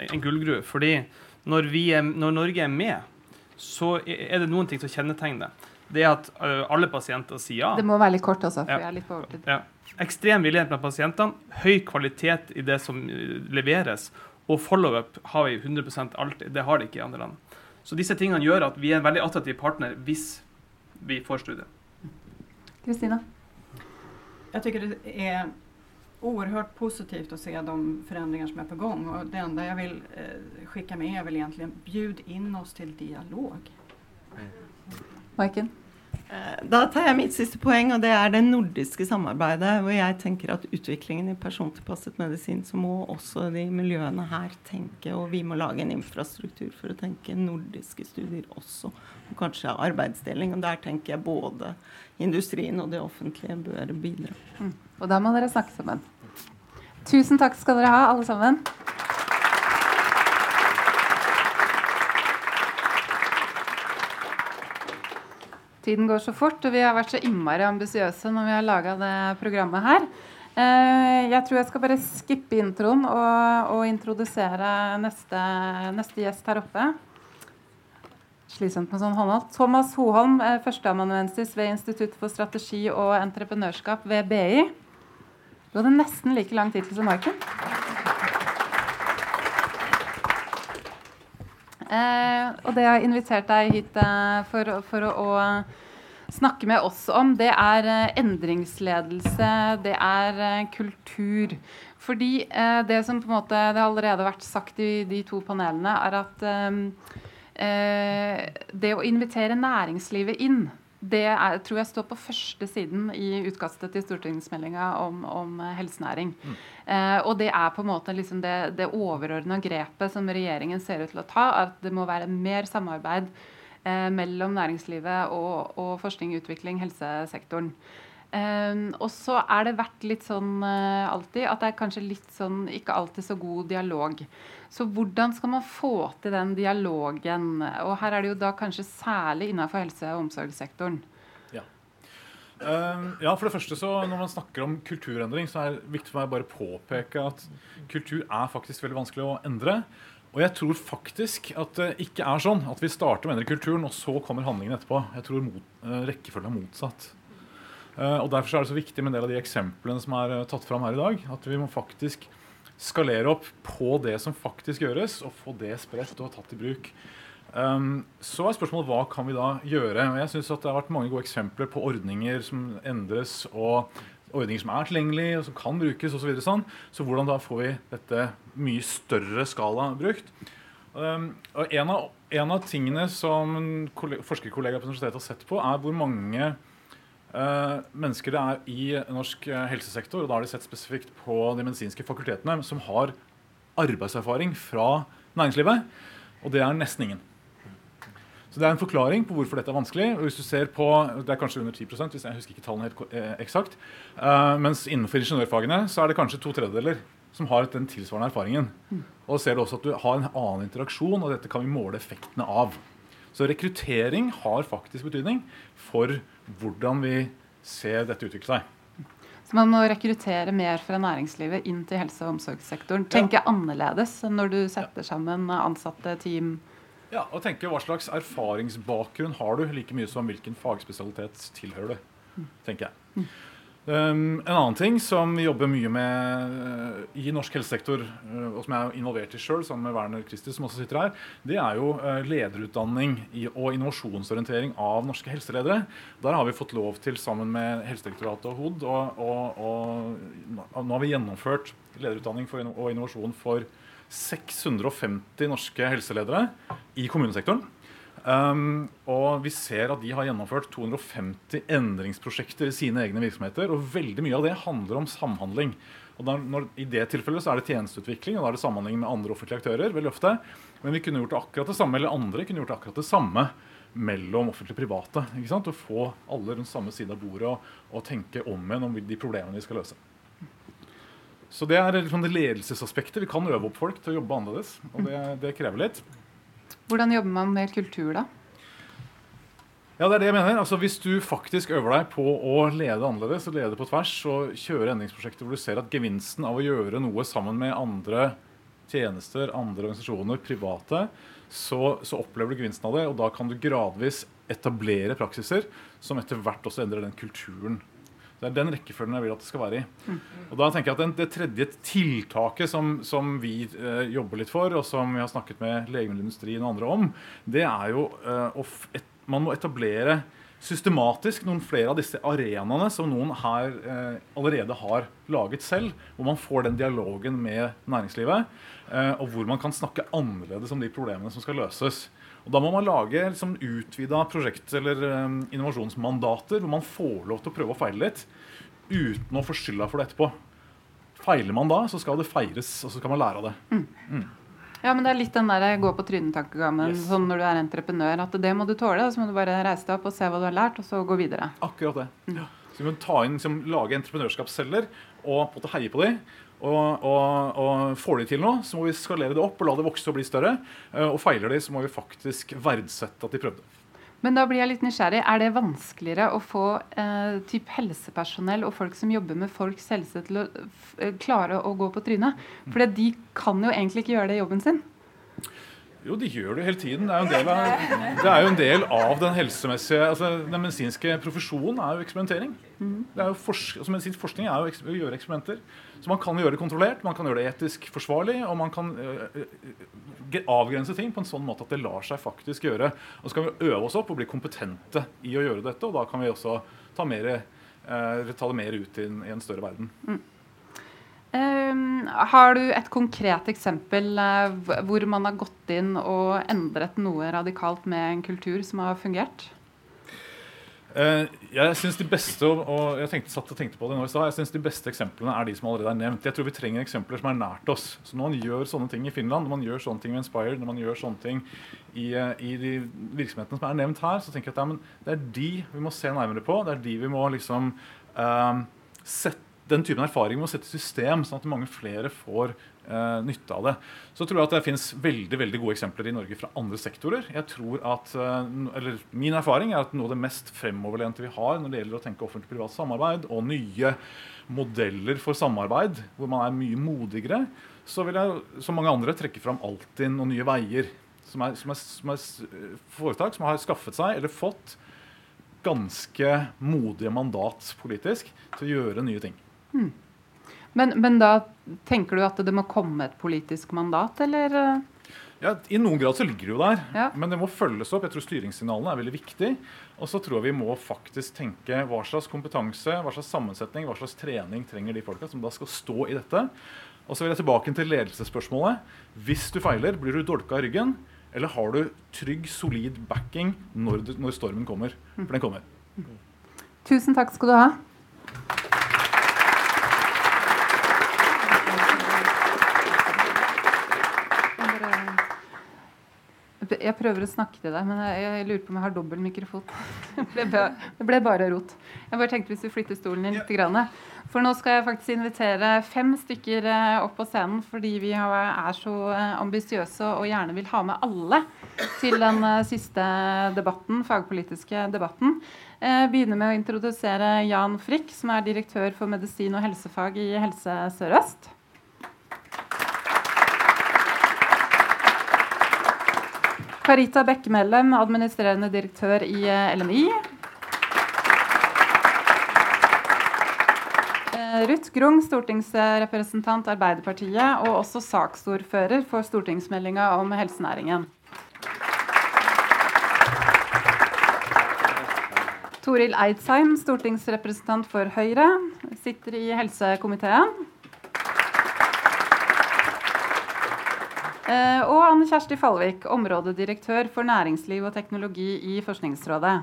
en gullgruve. fordi når, er, når Norge er med, så er det noen ting som kjennetegner det det er at uh, alle pasienter sier ja. Det må være litt kort også, for ja. jeg er litt på overtid. Ja. Ekstrem villighet blant pasientene, høy kvalitet i det som uh, leveres, og follow-up har vi 100% alltid. Det har de ikke i andre land. Så disse tingene gjør at vi er en veldig attraktiv partner hvis vi får studiet. Kristina? Jeg tycker det er oerhört positivt å se de forandringer som er på gang. Och det enda jeg vil eh, skicka med er vel egentlig bjud inn oss til dialog. Maiken? Eh, Da tar jeg mitt siste poeng, og det er det nordiske samarbeidet. Hvor jeg tenker at utviklingen i persontilpasset medisin, så må også de miljøene her tenke, og vi må lage en infrastruktur for å tenke nordiske studier også. Og kanskje arbeidsdeling. Og der tenker jeg både industrien og det offentlige bør bidra. Og da må dere snakke sammen. Tusen takk skal dere ha, alle sammen. Tiden går så fort, og vi har vært så innmari ambisiøse når vi har laga det programmet her. Eh, Jeg tror jeg skal bare skippe introen og, og introdusere neste, neste gjest her oppe. Slitsomt med sånn håndholdt. Thomas Hoholm, eh, førsteamanuensis ved Institutt for strategi og entreprenørskap ved BI. Du hadde nesten like lang tittel som Maiken. Og det jeg har invitert deg hit eh, for, for å, å snakke med oss om, det er eh, endringsledelse, det er eh, kultur. Fordi eh, det som på en måte det har allerede vært sagt i de to panelene, er at eh, eh, det å invitere næringslivet inn, det er, tror jeg står på første siden i utkastet til stortingsmeldinga om, om helsenæring. helsenæring. Eh, og det er på en måte liksom det, det overordna grepet som regjeringen ser ut til å ta, at det må være mer samarbeid eh, mellom næringslivet og, og forskning, utvikling, helsesektoren. Eh, og så er det vært litt sånn eh, alltid at det er kanskje litt sånn ikke alltid så god dialog. Så hvordan skal man få til den dialogen? Og her er det jo da kanskje særlig innenfor helse- og omsorgssektoren. Eh, ja, for det første så Når man snakker om kulturendring, så er det viktig for meg bare påpeke at kultur er faktisk veldig vanskelig å endre. Og jeg tror faktisk at det ikke er sånn at vi starter med å endre kulturen, og så kommer handlingen etterpå. Jeg tror mot, uh, rekkefølgen er motsatt. Uh, og Derfor er det så viktig med en del av de eksemplene som er eh, tatt fram her i dag. At vi må faktisk skalere opp på det som faktisk gjøres, og få det spredt og tatt i bruk. Um, så er spørsmålet hva kan vi da gjøre? Og jeg synes at Det har vært mange gode eksempler på ordninger som endres, og ordninger som er tilgjengelige og som kan brukes osv. Så, videre sånn. så hvordan da får vi dette mye større skala brukt? Um, og en av, en av tingene som forskerkollegaer på universitetet har sett på, er hvor mange mennesker det er i norsk eh, helsesektor, og da har de sett spesifikt på de medisinske fakultetene, som har arbeidserfaring fra næringslivet. Og det er nesten ingen. Så Det er en forklaring på hvorfor dette er vanskelig. og hvis du ser på, Det er kanskje under 10% hvis jeg husker ikke tallene helt eh, eksakt. Eh, mens innenfor ingeniørfagene så er det kanskje to tredjedeler som har den tilsvarende erfaringen. Og ser du også at du har en annen interaksjon, og dette kan vi måle effektene av. Så rekruttering har faktisk betydning for hvordan vi ser dette utvikle seg. Så man må rekruttere mer fra næringslivet inn til helse- og omsorgssektoren. Tenke annerledes når du setter sammen ansatte team. Ja, og tenke Hva slags erfaringsbakgrunn har du, like mye som hvilken fagspesialitet tilhører du. tenker jeg. Um, en annen ting som vi jobber mye med uh, i norsk helsesektor, uh, og som jeg er involvert i sjøl, sammen med Werner Christie, som også sitter her, det er jo uh, lederutdanning i, og innovasjonsorientering av norske helseledere. Der har vi fått lov til, sammen med Helsedirektoratet og HOD, og, og, og nå har vi gjennomført lederutdanning for, og innovasjon for 650 norske helseledere i kommunesektoren. Um, og vi ser at de har gjennomført 250 endringsprosjekter i sine egne virksomheter. Og veldig mye av det handler om samhandling. Og da, når, I det tilfellet så er det tjenesteutvikling, og da er det samhandling med andre offentlige aktører. veldig ofte. Men vi kunne gjort det akkurat det samme, eller andre kunne gjort det akkurat det samme mellom offentlige og private. ikke sant? Å få alle rundt samme side av bordet og, og tenke om igjen om de problemene vi skal løse. Så det er liksom det ledelsesaspektet. Vi kan øve opp folk til å jobbe annerledes. Og det, det krever litt. Hvordan jobber man med kultur, da? Ja, det er det jeg mener. Altså, Hvis du faktisk øver deg på å lede annerledes og lede på tvers og kjøre endringsprosjekter hvor du ser at gevinsten av å gjøre noe sammen med andre tjenester, andre organisasjoner, private, så, så opplever du gevinsten av det. Og da kan du gradvis etablere praksiser som etter hvert også endrer den kulturen Det er den rekkefølgen jeg vil at det skal være i. Mm. Og da tenker jeg at den, Det tredje tiltaket som, som vi eh, jobber litt for, og som vi har snakket med legemiddelindustrien og andre om, det er jo eh, at man må etablere systematisk noen flere av disse arenaene som noen her eh, allerede har laget selv, hvor man får den dialogen med næringslivet, eh, og hvor man kan snakke annerledes om de problemene som skal løses. Og Da må man lage liksom, utvida prosjekt- eller um, innovasjonsmandater hvor man får lov til å prøve å feile litt uten å få skylda for det etterpå. Feiler man da, så skal det feires, og så skal man lære av det. Mm. Mm. Ja, men det er litt den der gå på trynet-tankegangen yes. sånn når du er entreprenør. At det må du tåle, og så må du bare reise deg opp og se hva du har lært, og så gå videre. Akkurat det. Mm. Så vi må ta inn, liksom, lage entreprenørskapsceller og på en måte heie på dem og, og, og, får de til noe, så må vi skalere det opp og la det vokse og bli større. Eh, og feiler de, så må vi faktisk verdsette at de prøvde. Men da blir jeg litt nysgjerrig. Er det vanskeligere å få eh, typ helsepersonell og folk som jobber med folks helse, til å klare å gå på trynet? For de kan jo egentlig ikke gjøre det i jobben sin. Jo, de gjør det hele tiden. Det er, av, det er jo en del av, den helsemessige altså, Den medisinske profesjonen er jo eksperimentering. Det Er jo forsk, altså, medisinsk forskning er jo å gjøre eksperimenter. Så man kan gjøre det kontrollert, man kan gjøre det etisk forsvarlig, og man kan uh, avgrense ting på en sånn måte at det lar seg faktisk gjøre. Og så kan vi øve oss opp og bli kompetente i å gjøre dette, og da kan vi også ta, mer, uh, ta det mer ut i en, i en større verden. Um, har du et konkret eksempel uh, hvor man har gått inn og endret noe radikalt med en kultur som har fungert? Uh, jeg synes de beste og jeg tenkte, satt og tenkte på det nå i sted, jeg synes de beste eksemplene er de som allerede er nevnt. Jeg tror vi trenger eksempler som er nært oss. Så Når man gjør sånne ting i Finland, når man gjør sånne ting med Inspired, når man gjør sånne ting i, uh, i de virksomhetene som er nevnt her, så tenker jeg at ja, det er de vi må se nærmere på. Det er de vi må liksom sette den typen erfaring med å sette system, sånn at mange flere får eh, nytte av det. Så tror jeg at det finnes veldig veldig gode eksempler i Norge fra andre sektorer. Jeg tror at, eh, eller Min erfaring er at noe av det mest fremoverlente vi har når det gjelder å tenke offentlig-privat samarbeid, og nye modeller for samarbeid, hvor man er mye modigere, så vil jeg som mange andre trekke fram Altinn og Nye Veier. Som er, som, er, som er, foretak som har skaffet seg eller fått ganske modige mandat politisk til å gjøre nye ting. Hmm. Men, men, da tenker du at det må komme et politisk mandat, eller? Ja, I noen grad så ligger det jo der, ja. men det må følges opp. Jeg tror Styringssignalene er veldig viktig. Og så tror jeg vi må faktisk tenke hva slags kompetanse, hva slags sammensetning, hva slags trening trenger de folka som da skal stå i dette. Og så vil jeg tilbake til ledelsesspørsmålet. Hvis du feiler, blir du dolka i ryggen? Eller har du trygg, solid backing når, når stormen kommer? For den kommer. Tusen takk skal du ha. Jeg prøver å snakke til deg, men jeg, jeg lurer på om jeg har dobbel mikrofon. Det ble, det ble bare rot. Jeg bare tenkte hvis du flytter stolen din litt. Grann. For nå skal jeg faktisk invitere fem stykker eh, opp på scenen fordi vi er så eh, ambisiøse og gjerne vil ha med alle til den eh, siste debatten, fagpolitiske debatten. Jeg begynner med å introdusere Jan Frikk, som er direktør for medisin og helsefag i Helse Sør-Øst. Karita Bekkemellem, administrerende direktør i LMI. LNI. Eh, Ruth Grung, stortingsrepresentant Arbeiderpartiet, og også saksordfører for stortingsmeldinga om helsenæringen. Toril Eidsheim, stortingsrepresentant for Høyre, sitter i helsekomiteen. Og Anne Kjersti Fallvik, områdedirektør for næringsliv og teknologi i Forskningsrådet.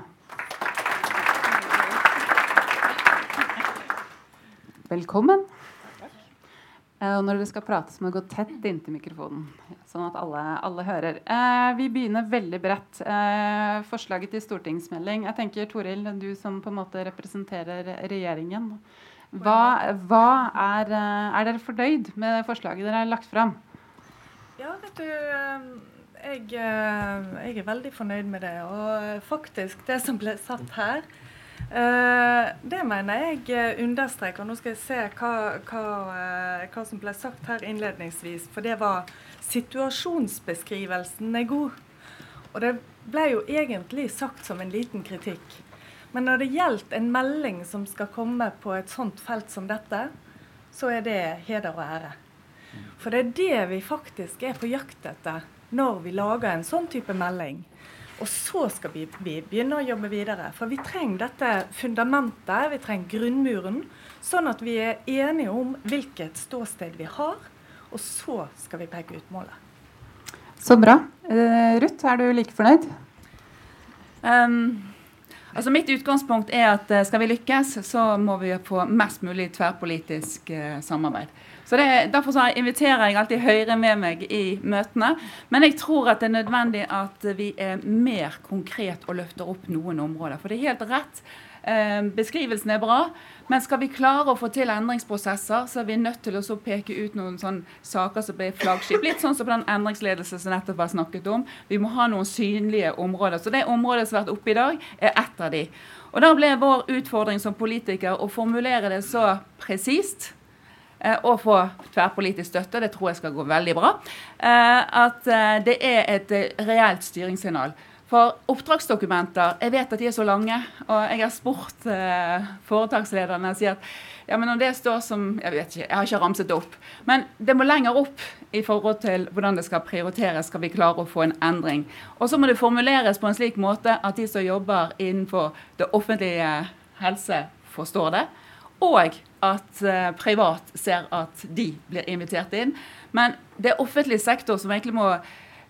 Velkommen. Eh, og når dere skal prate, så må dere gå tett inntil mikrofonen, sånn at alle, alle hører. Eh, vi begynner veldig bredt. Eh, forslaget til stortingsmelding. Jeg tenker, Toril, du som på en måte representerer regjeringen. Hva, hva er, eh, er dere fornøyd med forslaget dere har lagt fram? Ja, vet du eh, jeg, eh, jeg, er veldig fornøyd med det. Og faktisk, det som ble satt her, eh, det mener jeg understreker. Nå skal jeg se hva, hva, hva som ble sagt her innledningsvis. For det var situasjonsbeskrivelsen er god. Og det ble jo egentlig sagt som en liten kritikk. Men når det gjelder en melding som skal komme på et sånt felt som dette, så er det heder og ære. For det er det vi faktisk er på jakt etter når vi lager en sånn type melding. Og så skal vi, vi, begynne å jobbe videre. For vi trenger dette fundamentet, vi trenger grunnmuren, sånn at vi er enige om hvilket ståsted vi har. Og så skal vi peke ut målet. Så bra. Uh, Ruth, er du like fornøyd? Um, altså Mitt utgangspunkt er at eh, skal vi lykkes, så må vi få mest mulig tverrpolitisk uh, samarbeid. Så det, Derfor så inviterer jeg alltid Høyre med meg i møtene. Men jeg tror at det er nødvendig at vi er mer konkret og løfter opp noen områder. For det er helt rett. Eh, beskrivelsen er bra, men skal vi klare å få til endringsprosesser, så er vi nødt til å peke ut noen sånne saker som blir flaggskip. Litt sånn som på den endringsledelsen som nettopp var snakket om. Vi må ha noen synlige områder. Så det området som har vært oppe i dag, er ett av de. Og Da ble vår utfordring som politiker å formulere det så presist og få tverrpolitisk støtte, det tror jeg skal gå veldig bra, eh, at eh, det er et reelt styringssignal. For oppdragsdokumenter Jeg vet at de er så lange, og jeg har spurt foretakslederne og sier at ja, men om det står som Jeg vet ikke, jeg har ikke ramset det opp. Men det må lenger opp i forhold til hvordan det skal prioriteres, skal vi klare å få en endring. Og så må det formuleres på en slik måte at de som jobber innenfor det offentlige helse, forstår det og at uh, privat ser at de blir invitert inn. Men det er offentlig sektor som egentlig må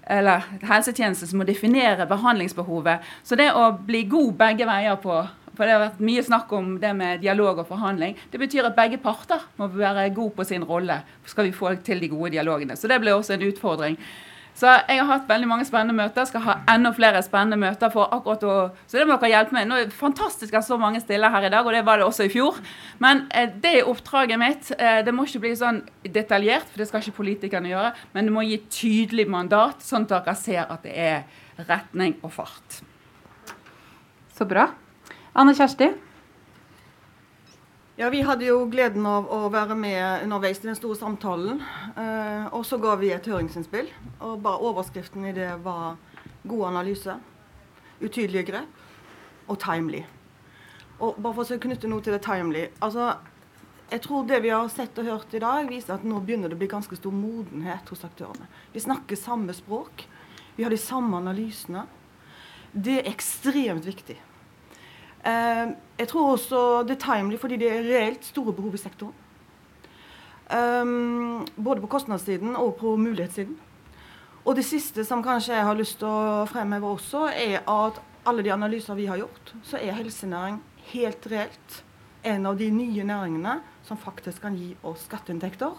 eller helsetjeneste som må definere behandlingsbehovet. Så det å bli god begge veier på for Det har vært mye snakk om det med dialog og forhandling. Det betyr at begge parter må være gode på sin rolle. Skal vi få til de gode dialogene. Så det blir også en utfordring. Så jeg har hatt veldig mange spennende møter. Skal ha enda flere spennende møter. for akkurat å, Så det må dere hjelpe meg. Nå er det fantastisk at så mange stiller her i dag, og det var det også i fjor. Men eh, det er oppdraget mitt. Eh, det må ikke bli sånn detaljert, for det skal ikke politikerne gjøre. Men det må gi tydelig mandat, sånn at dere ser at det er retning og fart. Så bra. Anne Kjersti? Ja, Vi hadde jo gleden av å være med underveis i den store samtalen. Eh, og så ga vi et høringsinnspill. og bare Overskriften i det var 'god analyse', 'utydelige grep' og 'timely'. Og bare for å knytte noe til det 'timely' altså, Jeg tror det vi har sett og hørt i dag, viser at nå begynner det å bli ganske stor modenhet hos aktørene. Vi snakker samme språk. Vi har de samme analysene. Det er ekstremt viktig. Uh, jeg tror også det er timely fordi det er reelt store behov i sektoren. Um, både på kostnadssiden og på mulighetssiden. Og det siste som kanskje jeg har lyst til å fremheve også, er at alle de analyser vi har gjort, så er helsenæring helt reelt en av de nye næringene som faktisk kan gi oss skatteinntekter.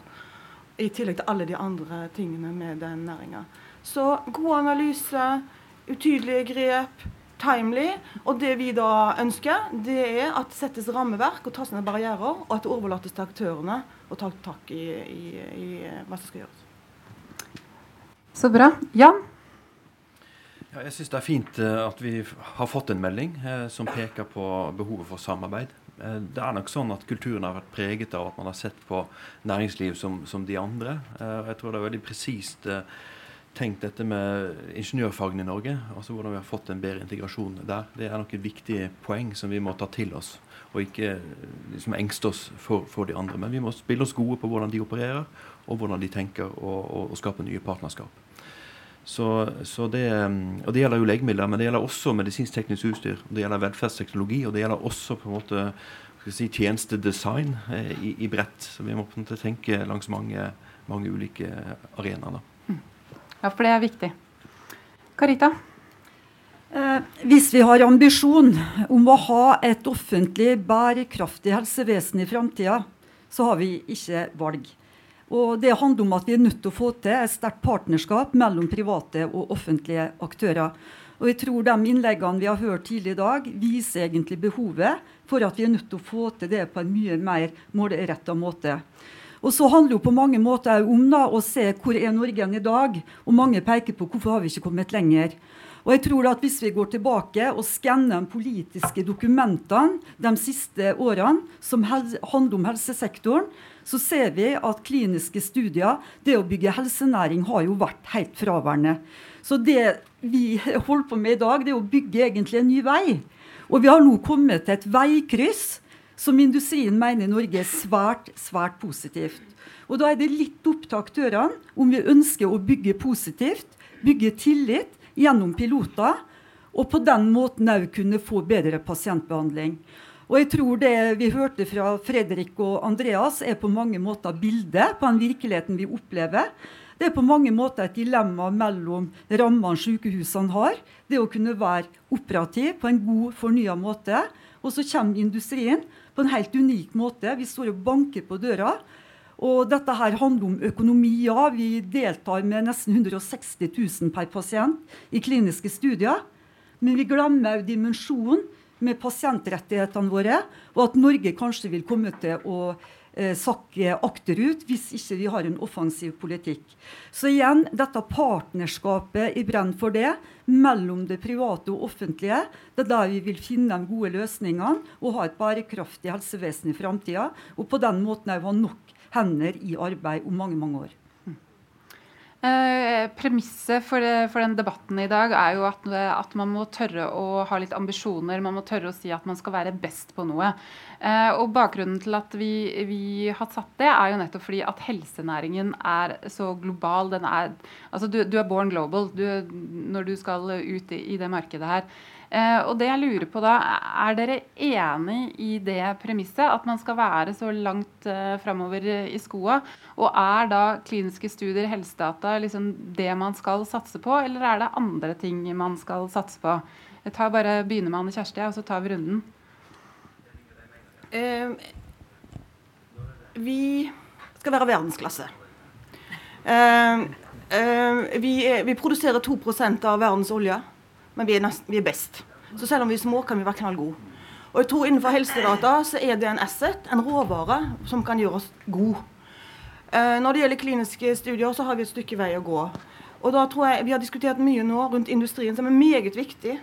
I tillegg til alle de andre tingene med den næringa. Så god analyse, utydelige grep, timely. Og det vi da ønsker, det er at det settes rammeverk og tas ned barrierer, og at det overlates til aktørene å ta tak i, i, i, hva som skal gjøres. Så bra. Jan? Ja, jeg syns det er fint uh, at vi har fått en melding eh, som peker på behovet for samarbeid. Eh, det er nok sånn at kulturen har vært preget av at man har sett på næringsliv som, som de andre. jeg tror det er veldig presist tenkt dette med ingeniørfagene i Norge. altså Hvordan vi har fått en bedre integrasjon der. Det er nok et viktig poeng som vi må ta til oss. Og ikke liksom engste oss for, for, de andre. Men vi må spille oss gode på hvordan de opererer, og hvordan de tenker å skape nye partnerskap. Så, så det, og det gjelder jo legemidler, men det gjelder også medisinsk-teknisk utstyr. Det gjelder velferdsteknologi, og det gjelder også på en måte si, tjenestedesign eh, i, i bredt. Så vi må tenke langs mange, mange ulike arenaer. Ja, for det er viktig. Karita? Eh, hvis vi har ambisjon om å ha et offentlig, bærekraftig helsevesen i framtida, så har vi ikke valg. Og Det handler om at vi er nødt til å få til et sterkt partnerskap mellom private og offentlige aktører. Og jeg tror De innleggene vi har hørt tidligere i dag, viser egentlig behovet for at vi er nødt til å få til det på en mye mer målretta måte. Og så handler det på mange måter om da, å se hvor er Norge i dag. Og mange peker på hvorfor har vi ikke kommet lenger. Og jeg tror at Hvis vi går tilbake og skanner de politiske dokumentene de siste årene som handler om helsesektoren, så ser vi at kliniske studier, det å bygge helsenæring, har jo vært helt fraværende. Så det vi holder på med i dag, det er å bygge egentlig en ny vei. Og vi har nå kommet til et veikryss som industrien mener i Norge er svært, svært positivt. Og Da er det litt opp til aktørene om vi ønsker å bygge positivt, bygge tillit gjennom piloter, og på den måten òg kunne få bedre pasientbehandling. Og jeg tror det vi hørte fra Fredrik og Andreas, er på mange måter bildet på den virkeligheten vi opplever. Det er på mange måter et dilemma mellom rammene sykehusene har, det å kunne være operativ på en god, fornya måte, og så kommer industrien på en helt unik måte. Vi står og banker på døra. Og dette her handler om økonomi. Ja, vi deltar med nesten 160 000 per pasient i kliniske studier. Men vi glemmer òg dimensjonen med pasientrettighetene våre, og at Norge kanskje vil komme til å eh, sakke akterut hvis ikke vi har en offensiv politikk. Så igjen, dette partnerskapet i Brenn for det, mellom det private og offentlige, det er der vi vil finne de gode løsningene og ha et bærekraftig helsevesen i framtida. Og på den måten òg ha nok hender i arbeid om mange, mange år. Eh, premisset for, for, den debatten i dag er jo at, at, man må tørre å ha litt ambisjoner. Man må tørre å si at man skal være best på noe. Eh, og Bakgrunnen til at vi, vi, har satt det, er jo nettopp fordi at helsenæringen er så global. Er, altså du, du, er born global du, når du skal ut i, i det markedet her. Eh, og det jeg lurer på da, Er dere enig i det premisset, at man skal være så langt eh, framover i skoa? Og er da kliniske studier, helsedata, liksom det man skal satse på, eller er det andre ting man skal satse på? Jeg tar bare begynner med Anne Kjersti, og så tar vi runden. Eh, vi skal være verdensklasse. Eh, eh, vi, vi, produserer 2 av verdens olje men vi er, nest, vi er, best. Så selv om vi er små, kan vi være knallgode. Og jeg tror innenfor helsedata så er det en asset, en råvare, som kan gjøre oss gode. Når det gjelder kliniske studier, så har vi et stykke vei å gå. Og da tror jeg Vi har diskutert mye nå rundt industrien, som er meget viktig.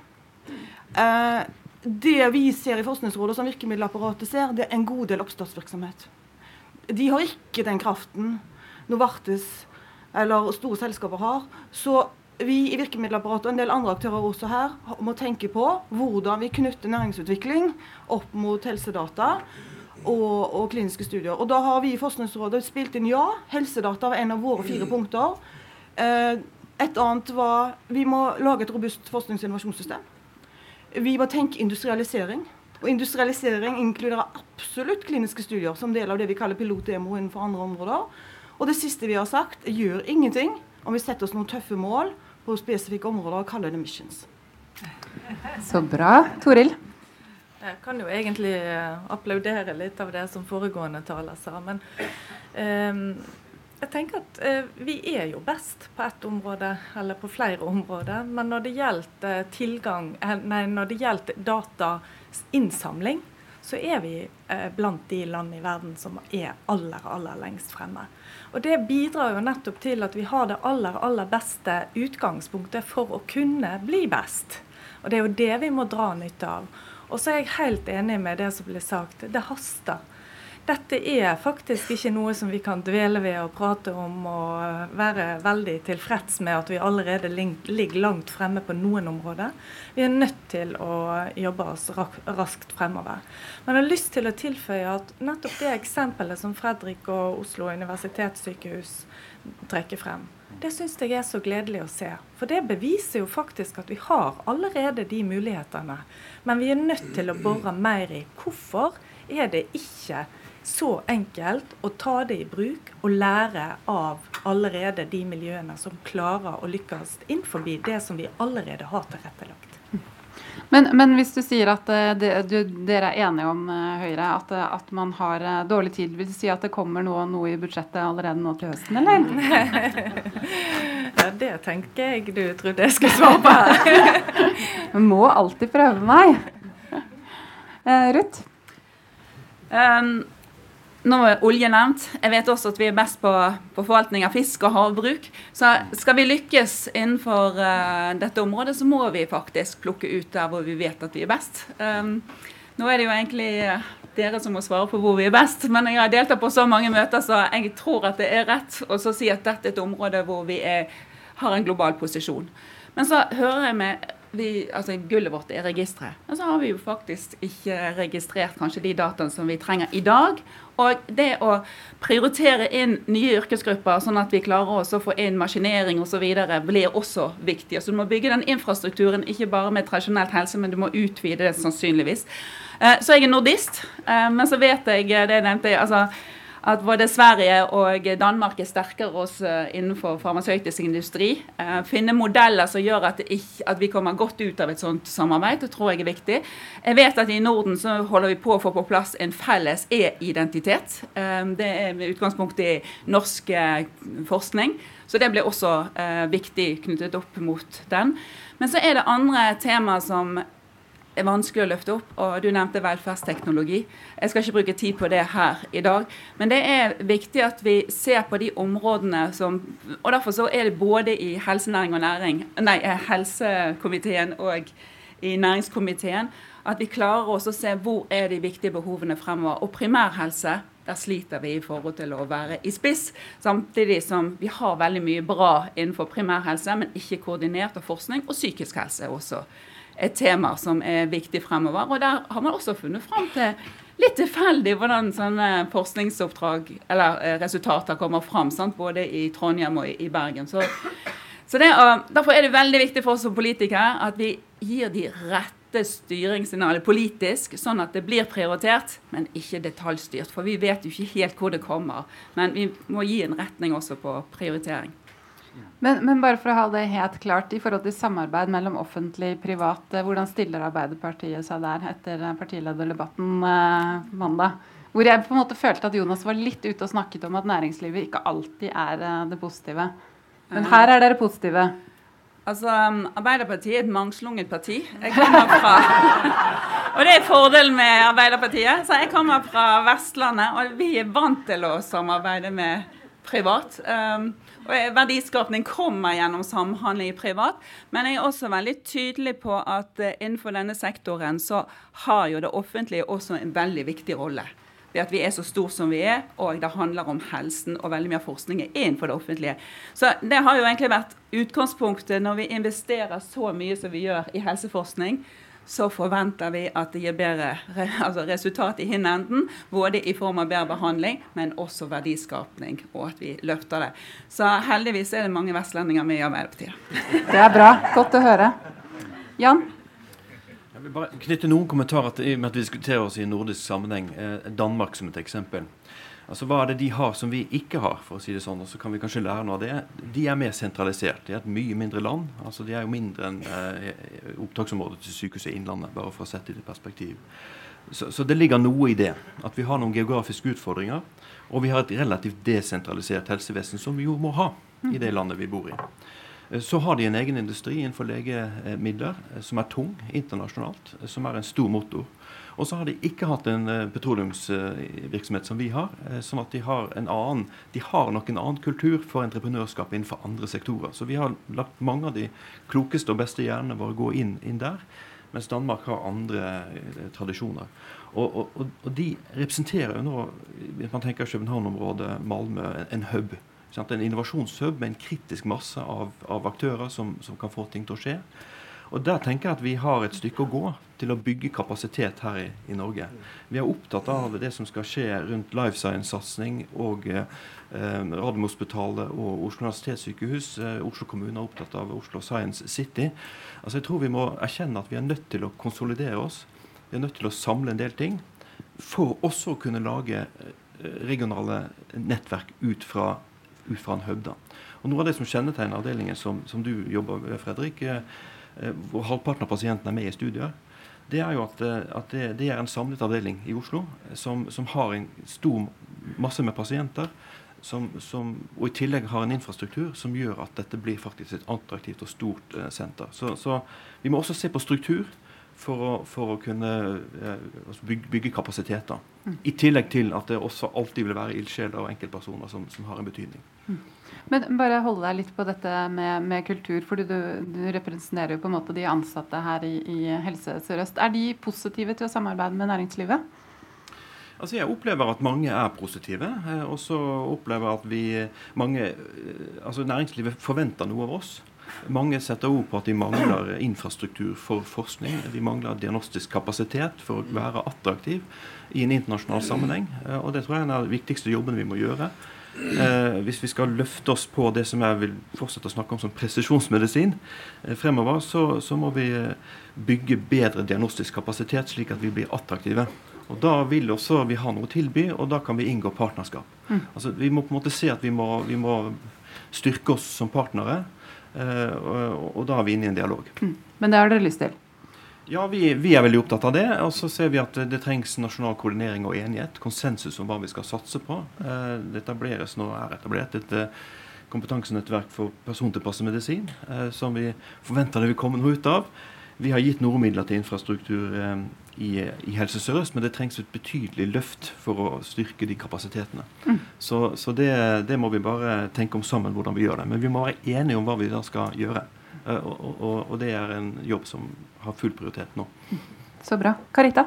Det vi ser i Forskningsrådet, som virkemiddelapparatet ser, det er en god del oppstartsvirksomhet. De har ikke den kraften Novartis eller store selskaper har. Så vi i virkemiddelapparatet og en del andre aktører også her må tenke på hvordan vi knytter næringsutvikling opp mot helsedata og, og, kliniske studier. Og Da har vi i Forskningsrådet spilt inn ja. Helsedata var en av våre fire punkter. Eh, et annet var vi må lage et robust forsknings- og innovasjonssystem. Vi må tenke industrialisering. Og industrialisering inkluderer absolutt kliniske studier som del av det vi kaller pilot-demo innenfor andre områder. Og det siste vi har sagt, gjør ingenting om vi setter oss noen tøffe mål på spesifikke områder og kaller det missions. Så bra. Toril? Jeg kan jo egentlig eh, applaudere litt av det som foregående taler sa. Men um, jeg tenker at eh, vi er jo best på ett område, eller på flere områder. Men når det gjelder tilgang, nei, når det gjelder datainnsamling, så er vi eh, blant de land i verden som er aller, aller lengst fremme. Og Det bidrar jo nettopp til at vi har det aller, aller beste utgangspunktet for å kunne bli best. Og Det er jo det vi må dra nytte av. Og så er jeg helt enig med det som ble sagt. Det haster dette er faktisk ikke noe som vi kan dvele ved og prate om og være veldig tilfreds med at vi allerede ligger langt fremme på noen områder. Vi er nødt til å jobbe oss raskt fremover. Men jeg har lyst til å tilføye at nettopp det eksempelet som Fredrik og Oslo universitetssykehus trekker frem, det syns jeg er så gledelig å se. For det beviser jo faktisk at vi har allerede de mulighetene. Men vi er nødt til å bore mer i hvorfor er det ikke så enkelt å ta det i bruk og lære av allerede de miljøene som klarer å lykkes innenfor det som vi allerede har tilrettelagt. Men, men, hvis du sier at uh, det, du, dere er enige om uh, Høyre, at, uh, at, man har dårlig tid, vil du si at det kommer noe, noe i budsjettet allerede nå til høsten, eller? ja, det tenker jeg du trodde jeg skulle svare på her. Man må alltid prøve meg. Ruth? Um, nå er olje nevnt. Jeg vet også at vi er best på, på forvaltning av fisk og havbruk. Så skal vi lykkes innenfor uh, dette området, så må vi faktisk plukke ut der hvor vi vet at vi er best. Um, nå er det jo egentlig uh, dere som må svare på hvor vi er best, men jeg har deltatt på så mange møter, så jeg tror at det er rett å si at dette er et område hvor vi er, har en global posisjon. Men så hører jeg med vi, altså gullet vårt er registeret. Men så har vi jo faktisk ikke registrert kanskje de dataene som vi trenger i dag. Og det å prioritere inn nye yrkesgrupper, sånn at vi klarer også å få inn maskinering osv., blir også viktig. Så Du må bygge den infrastrukturen ikke bare med tradisjonelt helse, men du må utvide det sannsynligvis. Eh, så jeg er nordist, eh, men så vet jeg det jeg nevnte altså at både Sverige og Danmark er sterkere oss eh, innenfor farmasøytisk industri. Eh, finne modeller som gjør at, ikke, at, vi kommer godt ut av et sånt samarbeid, det tror jeg er viktig. Jeg vet at i Norden så holder vi på å få på plass en felles e-identitet. Eh, det er med utgangspunkt i norsk forskning. Så det blir også viktig knyttet opp mot den. Men så er det andre temaer som er vanskelig å løfte opp. Og du nevnte velferdsteknologi. Jeg skal ikke bruke tid på det her i dag. Men det er viktig at vi ser på de områdene som Og derfor så er det både i helsenæring og næring, nei, eh, helsekomiteen og i næringskomiteen at vi klarer også å se hvor er de viktige behovene fremover. Og primærhelse der sliter vi i forhold til å være i spiss, samtidig som vi har veldig mye bra innenfor primærhelse, men ikke koordinert av forskning, og psykisk helse også et tema som er viktig fremover. Og der har man også funnet fram til litt tilfeldig hvordan sånne forskningsoppdrag eller eh, resultater kommer fram, sant? både i Trondheim og i Bergen. Så, så det, Derfor er det veldig viktig for oss som politikere at vi gir de rette styringssignalene politisk, sånn at det blir prioritert, men ikke detaljstyrt. For vi vet jo ikke helt hvor det kommer. Men vi må gi en retning også på prioritering. Men, men, bare for å ha det helt klart, i forhold til samarbeid mellom offentlig og privat, eh, hvordan stiller Arbeiderpartiet seg der etter eh, partilederdebatten eh, mandag? Hvor jeg på en måte følte at Jonas var litt ute og snakket om at næringslivet ikke alltid er eh, det positive. Men her er dere positive. Altså, um, Arbeiderpartiet er et mangslunget parti. Jeg kommer fra Og det er fordelen med Arbeiderpartiet. Så jeg kommer fra Vestlandet, og vi er vant til å samarbeide med privat. Um, og Verdiskapning kommer gjennom samhandling i privat, men jeg er også veldig tydelig på at uh, innenfor denne sektoren så har jo det offentlige også en veldig viktig rolle. Ved at vi er så stor som vi er, og det handler om helsen, og veldig mye av forskningen er innenfor det offentlige. Så det har jo egentlig vært utgangspunktet når vi investerer så mye som vi gjør i helseforskning så forventer vi at det gir bedre altså resultat i hin enden. Både i form av bedre behandling, men også verdiskapning, og at vi løfter det. Så heldigvis er det mange vestlendinger med i Arbeiderpartiet. Det er bra. Godt å høre. Jan? Jeg vil bare knytte noen kommentarer til i og med at vi diskuterer oss i nordisk sammenheng. Eh, Danmark som et eksempel. Altså Hva er det de har som vi ikke har, for å si det sånn? Og så kan vi kanskje lære noe av det. De er mer sentralisert. De er et mye mindre land. altså De er jo mindre enn eh, opptaksområdet til Sykehuset Innlandet, bare for å sette det i perspektiv. Så, så, det ligger noe i det. At vi har noen geografiske utfordringer. Og vi har et relativt desentralisert helsevesen, som vi jo må ha i det landet vi bor i. Eh, så har de en egen industri innenfor legemidler eh, som er tung internasjonalt, eh, som er en stor motor. Og så har de ikke hatt en uh, petroleumsvirksomhet som vi har. Sånn at de har en annen De har nok en annen kultur for entreprenørskap innenfor andre sektorer. Så vi har lagt mange av de klokeste og beste hjernene våre gå inn, inn der. Mens Danmark har andre tradisjoner. Og, og, og, de representerer jo nå, hvis man tenker København-området, Malmö, en hub. En innovasjonshub med en kritisk masse av, av aktører som, som kan få ting til å skje. Og Der tenker jeg at vi har et stykke å gå til å bygge kapasitet her i, i Norge. Vi er opptatt av det som skal skje rundt life science-satsing og eh, Radiumhospitalet og Oslo universitetssykehus. Eh, Oslo kommune er opptatt av Oslo Science City. Altså Jeg tror vi må erkjenne at vi er nødt til å konsolidere oss. Vi er nødt til å samle en del ting for også å kunne lage eh, regionale nettverk ut fra, ut fra en hub. Og Noe av det som kjennetegner avdelingen som, som du jobber ved, Fredrik, Eh, hvor halvparten av pasientene er med i studier, det er jo at, eh, at det, det, er en samlet avdeling i Oslo eh, som, som har en stor masse med pasienter. Som, som, og i tillegg har en infrastruktur som gjør at dette blir faktisk et attraktivt og stort eh, senter. Så, så, vi må også se på struktur for å, for å kunne eh, altså bygge, bygge, kapasiteter. Mm. I tillegg til at det også alltid vil være ildsjeler og enkeltpersoner som, som har en betydning. Mm. Men bare holde deg litt på dette med, med kultur, for du, du, representerer jo på en måte de ansatte her i, i Helse Sør-Øst. Er de positive til å samarbeide med næringslivet? Altså Jeg opplever at mange er positive. Eh, og så opplever jeg at vi mange, eh, altså næringslivet forventer noe av oss. Mange setter ord på at de mangler infrastruktur for forskning. De mangler diagnostisk kapasitet for å være attraktiv i en internasjonal sammenheng. Eh, og det tror jeg er en av de viktigste jobbene vi må gjøre. Eh, hvis vi skal løfte oss på det som jeg vil fortsette å snakke om som presisjonsmedisin eh, fremover, så, så, må vi eh, bygge bedre diagnostisk kapasitet, slik at vi blir attraktive. Og Da vil også vi ha noe å tilby, og da kan vi inngå partnerskap. Mm. Altså, vi må på en måte se at vi må, vi må styrke oss som partnere. Eh, og, og, da er vi inne i en dialog. Mm. Men det har dere lyst til? Ja, vi, vi, er veldig opptatt av det. Og så ser vi at det trengs nasjonal koordinering og enighet. Konsensus om hva vi skal satse på. Eh, det etableres nå er etablert et eh, kompetansenettverk for persontilpasset medisin, eh, som vi forventer det vil komme noe ut av. Vi har gitt noen midler til infrastruktur i, i, Helse Sør-Øst, men det trengs et betydelig løft for å styrke de kapasitetene. Mm. Så, så det, det, må vi bare tenke om sammen hvordan vi gjør det. Men vi må være enige om hva vi da skal gjøre. Og, og, og, det er en jobb som har full prioritet nå. Så bra. Karita?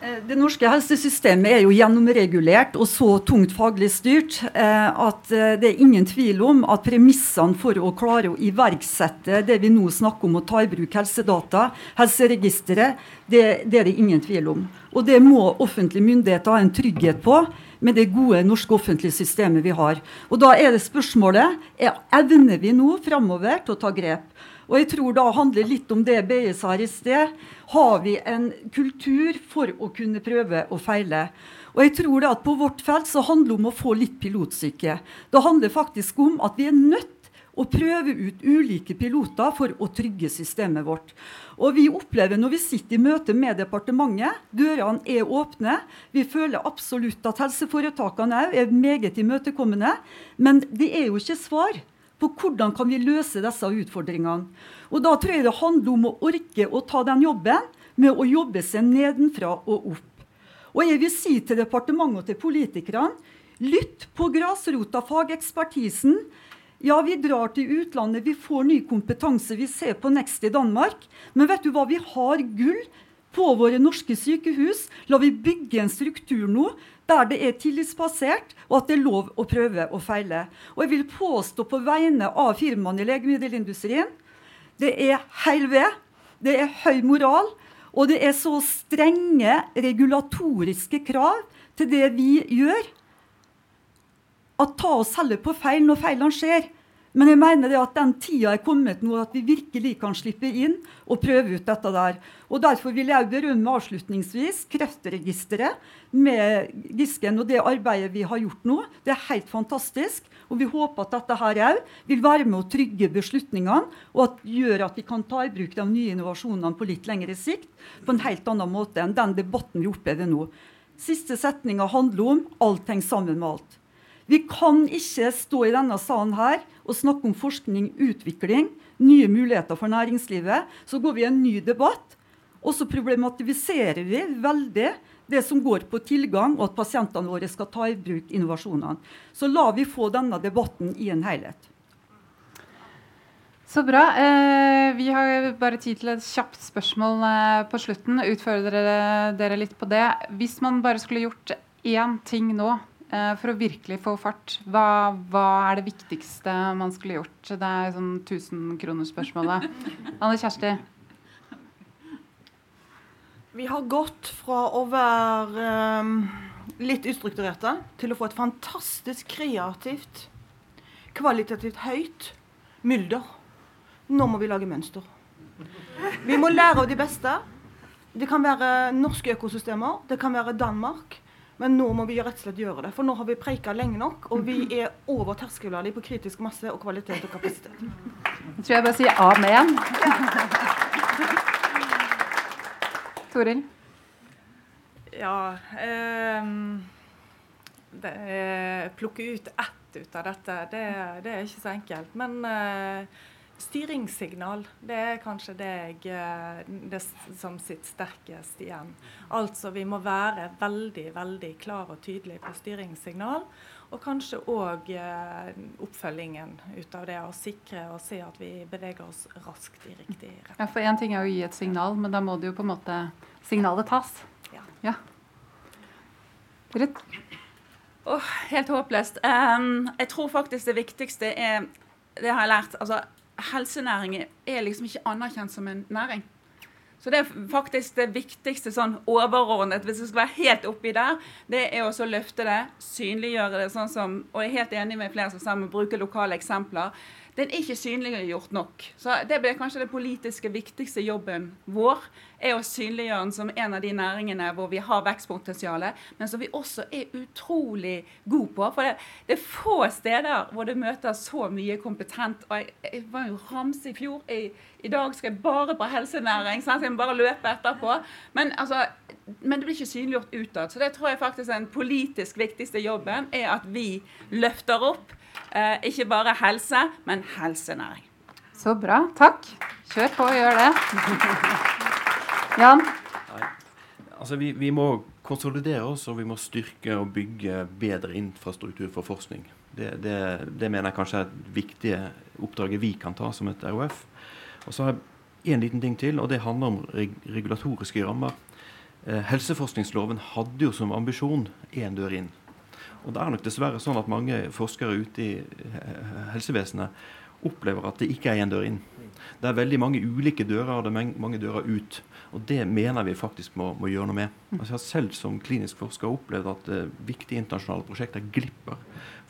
Eh, det norske helsesystemet er jo gjennomregulert og så tungt faglig styrt eh, at eh, det er ingen tvil om at premissene for å klare å iverksette det vi nå snakker om å ta i bruk helsedata, helseregisteret, det, det er det ingen tvil om. Og det må offentlige myndigheter ha en trygghet på med det gode norske offentlige systemet vi har. Og Da er det spørsmålet er, evner vi nå framover til å ta grep. Og jeg tror da handler litt om det BE sa i sted. Har vi en kultur for å kunne prøve og feile? Og jeg tror det at På vårt felt så handler det om å få litt pilotsyke. Det handler faktisk om at vi er nødt å prøve ut ulike piloter for å trygge systemet vårt. Og vi opplever når vi sitter i møte med departementet, dørene er åpne. Vi føler absolutt at helseforetakene òg er meget imøtekommende. Men det er jo ikke svar på hvordan kan vi løse disse utfordringene. Og Da tror jeg det handler om å orke å ta den jobben med å jobbe seg nedenfra og opp. Og jeg vil si til departementet og til politikerne lytt på grasrota, fagekspertisen. Ja, vi drar til utlandet, vi får ny kompetanse, vi ser på Next i Danmark. Men vet du hva, vi har gull på våre norske sykehus. La vi bygge en struktur nå der det er tillitsbasert, og at det er lov å prøve og feile. Og jeg vil påstå på vegne av firmaene i legemiddelindustrien det er heil ved, det er høy moral, og det er så strenge regulatoriske krav til det vi gjør, at ta oss heller på feil når feilene skjer. Men jeg mener det at den tida er kommet nå at vi virkelig kan slippe inn og prøve ut dette der. Og Derfor vil jeg berømme avslutningsvis Kreftregisteret med Gisken og det arbeidet vi har gjort nå. Det er helt fantastisk. Og vi håper at dette her òg vil være med å trygge beslutningene, og at gjør at vi kan ta i bruk de nye innovasjonene på litt lengre sikt på en helt annen måte enn den debatten vi opplever nå. Siste setninga handler om alt henger sammen med alt. Vi kan ikke stå i denne salen her og snakke om forskning, utvikling, nye muligheter for næringslivet. Så går vi i en ny debatt, og så problematiserer vi veldig det som går på tilgang, og at pasientene våre skal ta i bruk innovasjonene. Så la vi få denne debatten i en helhet. Så bra. Eh, vi har bare tid til et kjapt spørsmål eh, på slutten. Utfordrer dere, litt på det. Hvis man bare skulle gjort én ting nå for å virkelig få fart, hva, hva, er det viktigste man skulle gjort? Det er sånn 1000-kronersspørsmålet. Anne Kjersti? Vi har gått fra å være um, litt ustrukturerte til å få et fantastisk kreativt, kvalitativt høyt mylder. Nå må vi lage mønster. Vi må lære av de beste. Det kan være norske økosystemer, det kan være Danmark. Men nå må vi rett og slett gjøre det. For nå har vi preika lenge nok, og vi er over terskelverdi på kritisk masse og kvalitet og kapasitet. Jeg tror jeg bare sier amen. Toril? Ja eh, det, Plukke ut ett ut av dette, det, det, er ikke så enkelt. Men eh, Styringssignal, det er kanskje det, jeg, eh, det som sitter sterkest igjen. Altså vi må være veldig, veldig klar og tydelig på styringssignal. Og kanskje òg eh, oppfølgingen ut av det, å sikre og se at vi beveger oss raskt i riktig retning. Ja, for én ting er å gi et signal, men da må det jo på en måte signalet tas. Ja. ja. Ruth? Oh, helt håpløst. Um, jeg tror faktisk det viktigste er Det har jeg lært. altså helsenæringen er liksom ikke anerkjent som en næring. Så det er faktisk det viktigste sånn overordnet, hvis vi skal være helt oppi der, det er å løfte det, synliggjøre det sånn som Og jeg er helt enig med flere som sa vi bruker lokale eksempler den er ikke synliggjort nok. Så det blir kanskje det politiske viktigste jobben vår. er Å synliggjøre den som en av de næringene hvor vi har vekstpotensial, men som vi også er utrolig gode på. For det, det, er få steder hvor det møter så mye kompetent. og Jeg, jeg var jo ramse i fjor. I, I, dag skal jeg bare på helsenæring. Så jeg må bare løpe etterpå. Men, altså, men det blir ikke synliggjort utad. Så det tror jeg faktisk er den politisk viktigste jobben er at vi løfter opp Eh, ikke bare helse, men helsenæring. Så bra. Takk. Kjør på og gjør det. Jan? Altså, vi, vi, må konsolidere oss, og vi må styrke og bygge bedre infrastruktur for forskning. Det, det, det mener jeg kanskje er et viktig oppdraget vi kan ta som et ROF. Og så har jeg en liten ting til, og det handler om reg regulatoriske rammer. Eh, helseforskningsloven hadde jo som ambisjon én dør inn. Og det er nok dessverre sånn at mange forskere ute i eh, helsevesenet opplever at det ikke er én dør inn. Det er veldig mange ulike dører, og det er mange dører ut. Og det mener vi faktisk må, må gjøre noe med. Altså jeg har selv som klinisk forsker opplevd at uh, viktige internasjonale prosjekter glipper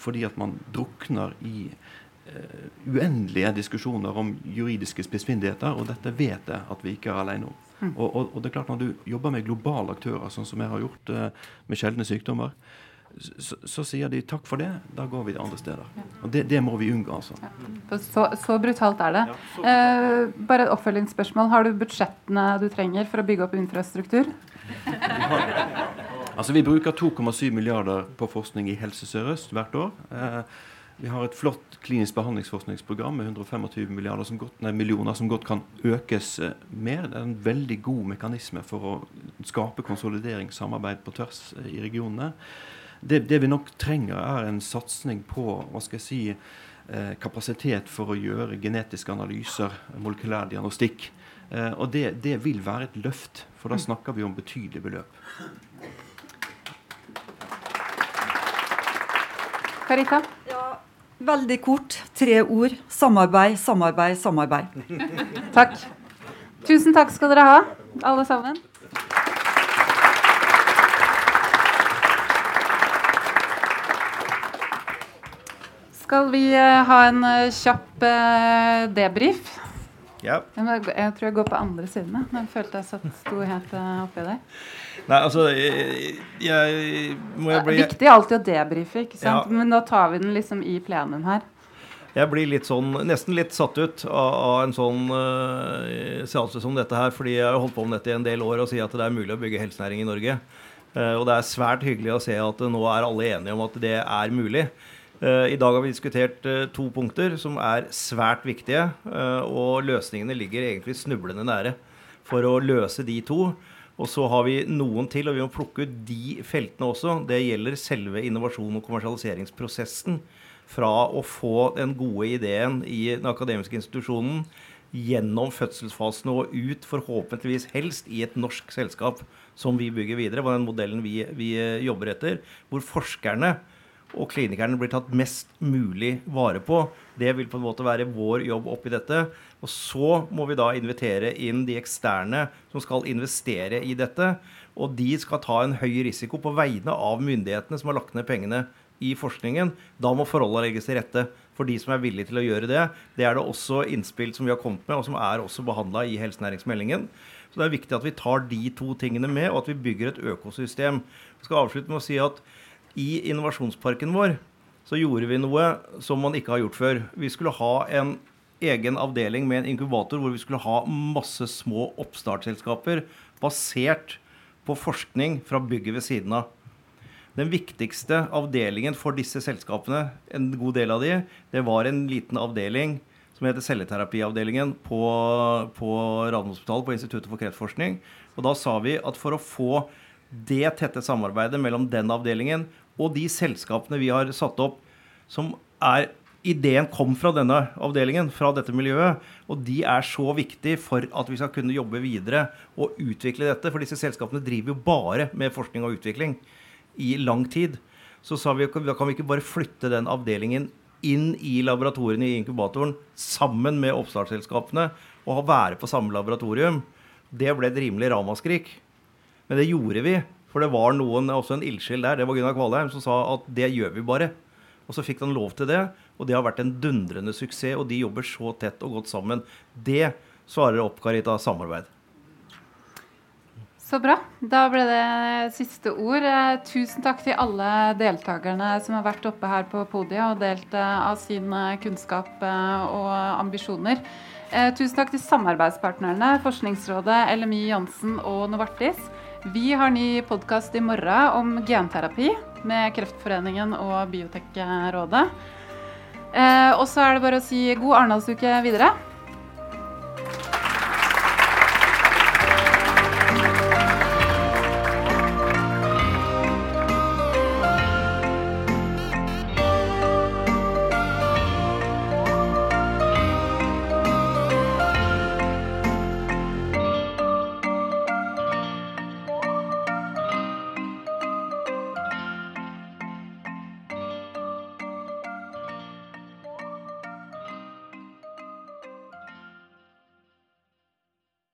fordi at man drukner i uh, uendelige diskusjoner om juridiske spissfindigheter, og dette vet jeg at vi ikke er alene om. Mm. Og, og, og, det er klart Når du jobber med globale aktører, sånn som jeg har gjort uh, med sjeldne sykdommer, så, så, sier de takk for det, da går vi til andre steder. Og Det, det må vi unngå. altså. Ja. Så, så, brutalt er det. Ja, eh, bare et oppfølgingsspørsmål. Har du budsjettene du trenger for å bygge opp infrastruktur? altså Vi bruker 2,7 milliarder på forskning i Helse Sør-Øst hvert år. Eh, vi har et flott klinisk behandlingsforskningsprogram med 125 som godt, nei, millioner som godt kan økes eh, mer. Det er en veldig god mekanisme for å skape konsolidering, samarbeid på tvers eh, i regionene det, det, vi nok trenger, er en satsing på hva skal jeg si, eh, kapasitet for å gjøre genetiske analyser, molekylær diagnostikk. Eh, og det, det, vil være et løft, for da snakker vi om betydelige beløp. Carita? Ja, veldig kort. Tre ord. Samarbeid, samarbeid, samarbeid. takk. Tusen takk skal dere ha, alle sammen. skal vi uh, ha en uh, kjapp uh, debrief. Ja. Jeg, tror jeg går på andre siden. Da. jeg følte jeg satt, sto helt oppi der. Nei, altså jeg, jeg, må jeg bli Det er viktig alltid å debrife, ikke sant? Ja. men nå tar vi den liksom i plenum her. Jeg blir litt sånn, nesten litt satt ut av, av en sånn uh, seanse som dette her, fordi jeg har holdt på med dette i en del år og sier at det er mulig å bygge helsenæring i Norge. Uh, og det er svært hyggelig å se at nå er alle enige om at det er mulig. Eh, I dag har vi diskutert eh, to punkter som er svært viktige. Eh, og løsningene ligger egentlig snublende nære for å løse de to. Og så har vi noen til, og vi må plukke ut de feltene også. Det gjelder selve innovasjon- og kommersialiseringsprosessen. Fra å få den gode ideen i den akademiske institusjonen gjennom fødselsfasen og ut, forhåpentligvis helst i et norsk selskap som vi bygger videre. den modellen vi, vi jobber etter. Hvor forskerne og klinikerne blir tatt mest mulig vare på. Det vil på en måte være vår jobb oppi dette. Og så må vi da invitere inn de eksterne som skal investere i dette. Og de skal ta en høy risiko på vegne av myndighetene som har lagt ned pengene i forskningen. Da må forholdene legges til rette for de som er villige til å gjøre det. Det er det også innspill som vi har kommet med, og som er også behandla i helsenæringsmeldingen. Så det er viktig at vi tar de to tingene med, og at vi bygger et økosystem. Jeg skal avslutte med å si at i innovasjonsparken vår så gjorde vi noe som man ikke har gjort før. Vi skulle ha en egen avdeling med en inkubator hvor vi skulle ha masse små oppstartsselskaper basert på forskning fra bygget ved siden av. Den viktigste avdelingen for disse selskapene, en god del av de, det var en liten avdeling som heter celleterapiavdelingen på, på Radiumhospitalet, på Instituttet for kreftforskning. Og da sa vi at for å få det tette samarbeidet mellom den avdelingen og de selskapene vi har satt opp, som er Ideen kom fra denne avdelingen, fra dette miljøet. Og de er så viktige for at vi skal kunne jobbe videre og utvikle dette. For disse selskapene driver jo bare med forskning og utvikling i lang tid. Så sa vi da kan vi ikke bare flytte den avdelingen inn i laboratoriene i inkubatoren sammen med oppstartsselskapene og være på samme laboratorium, det ble et rimelig ramaskrik. Men det gjorde vi. For det var noen, også en ildsjel der, det var Gunnar Kvalheim, som sa at det gjør vi bare. Og så fikk han lov til det, og det har vært en dundrende suksess. Og de jobber så tett og godt sammen. Det svarer opp Karita, samarbeid. Så bra. Da ble det siste ord. Eh, tusen takk til alle deltakerne som har vært oppe her på podiet og delt eh, av sin eh, kunnskap og ambisjoner. Tusen takk til samarbeidspartnerne Forskningsrådet, LMI Jansen og Novartis. Vi har ny podkast i morgen om genterapi med Kreftforeningen og Biotekrådet. Og så er det bare å si god Arendalsuke videre.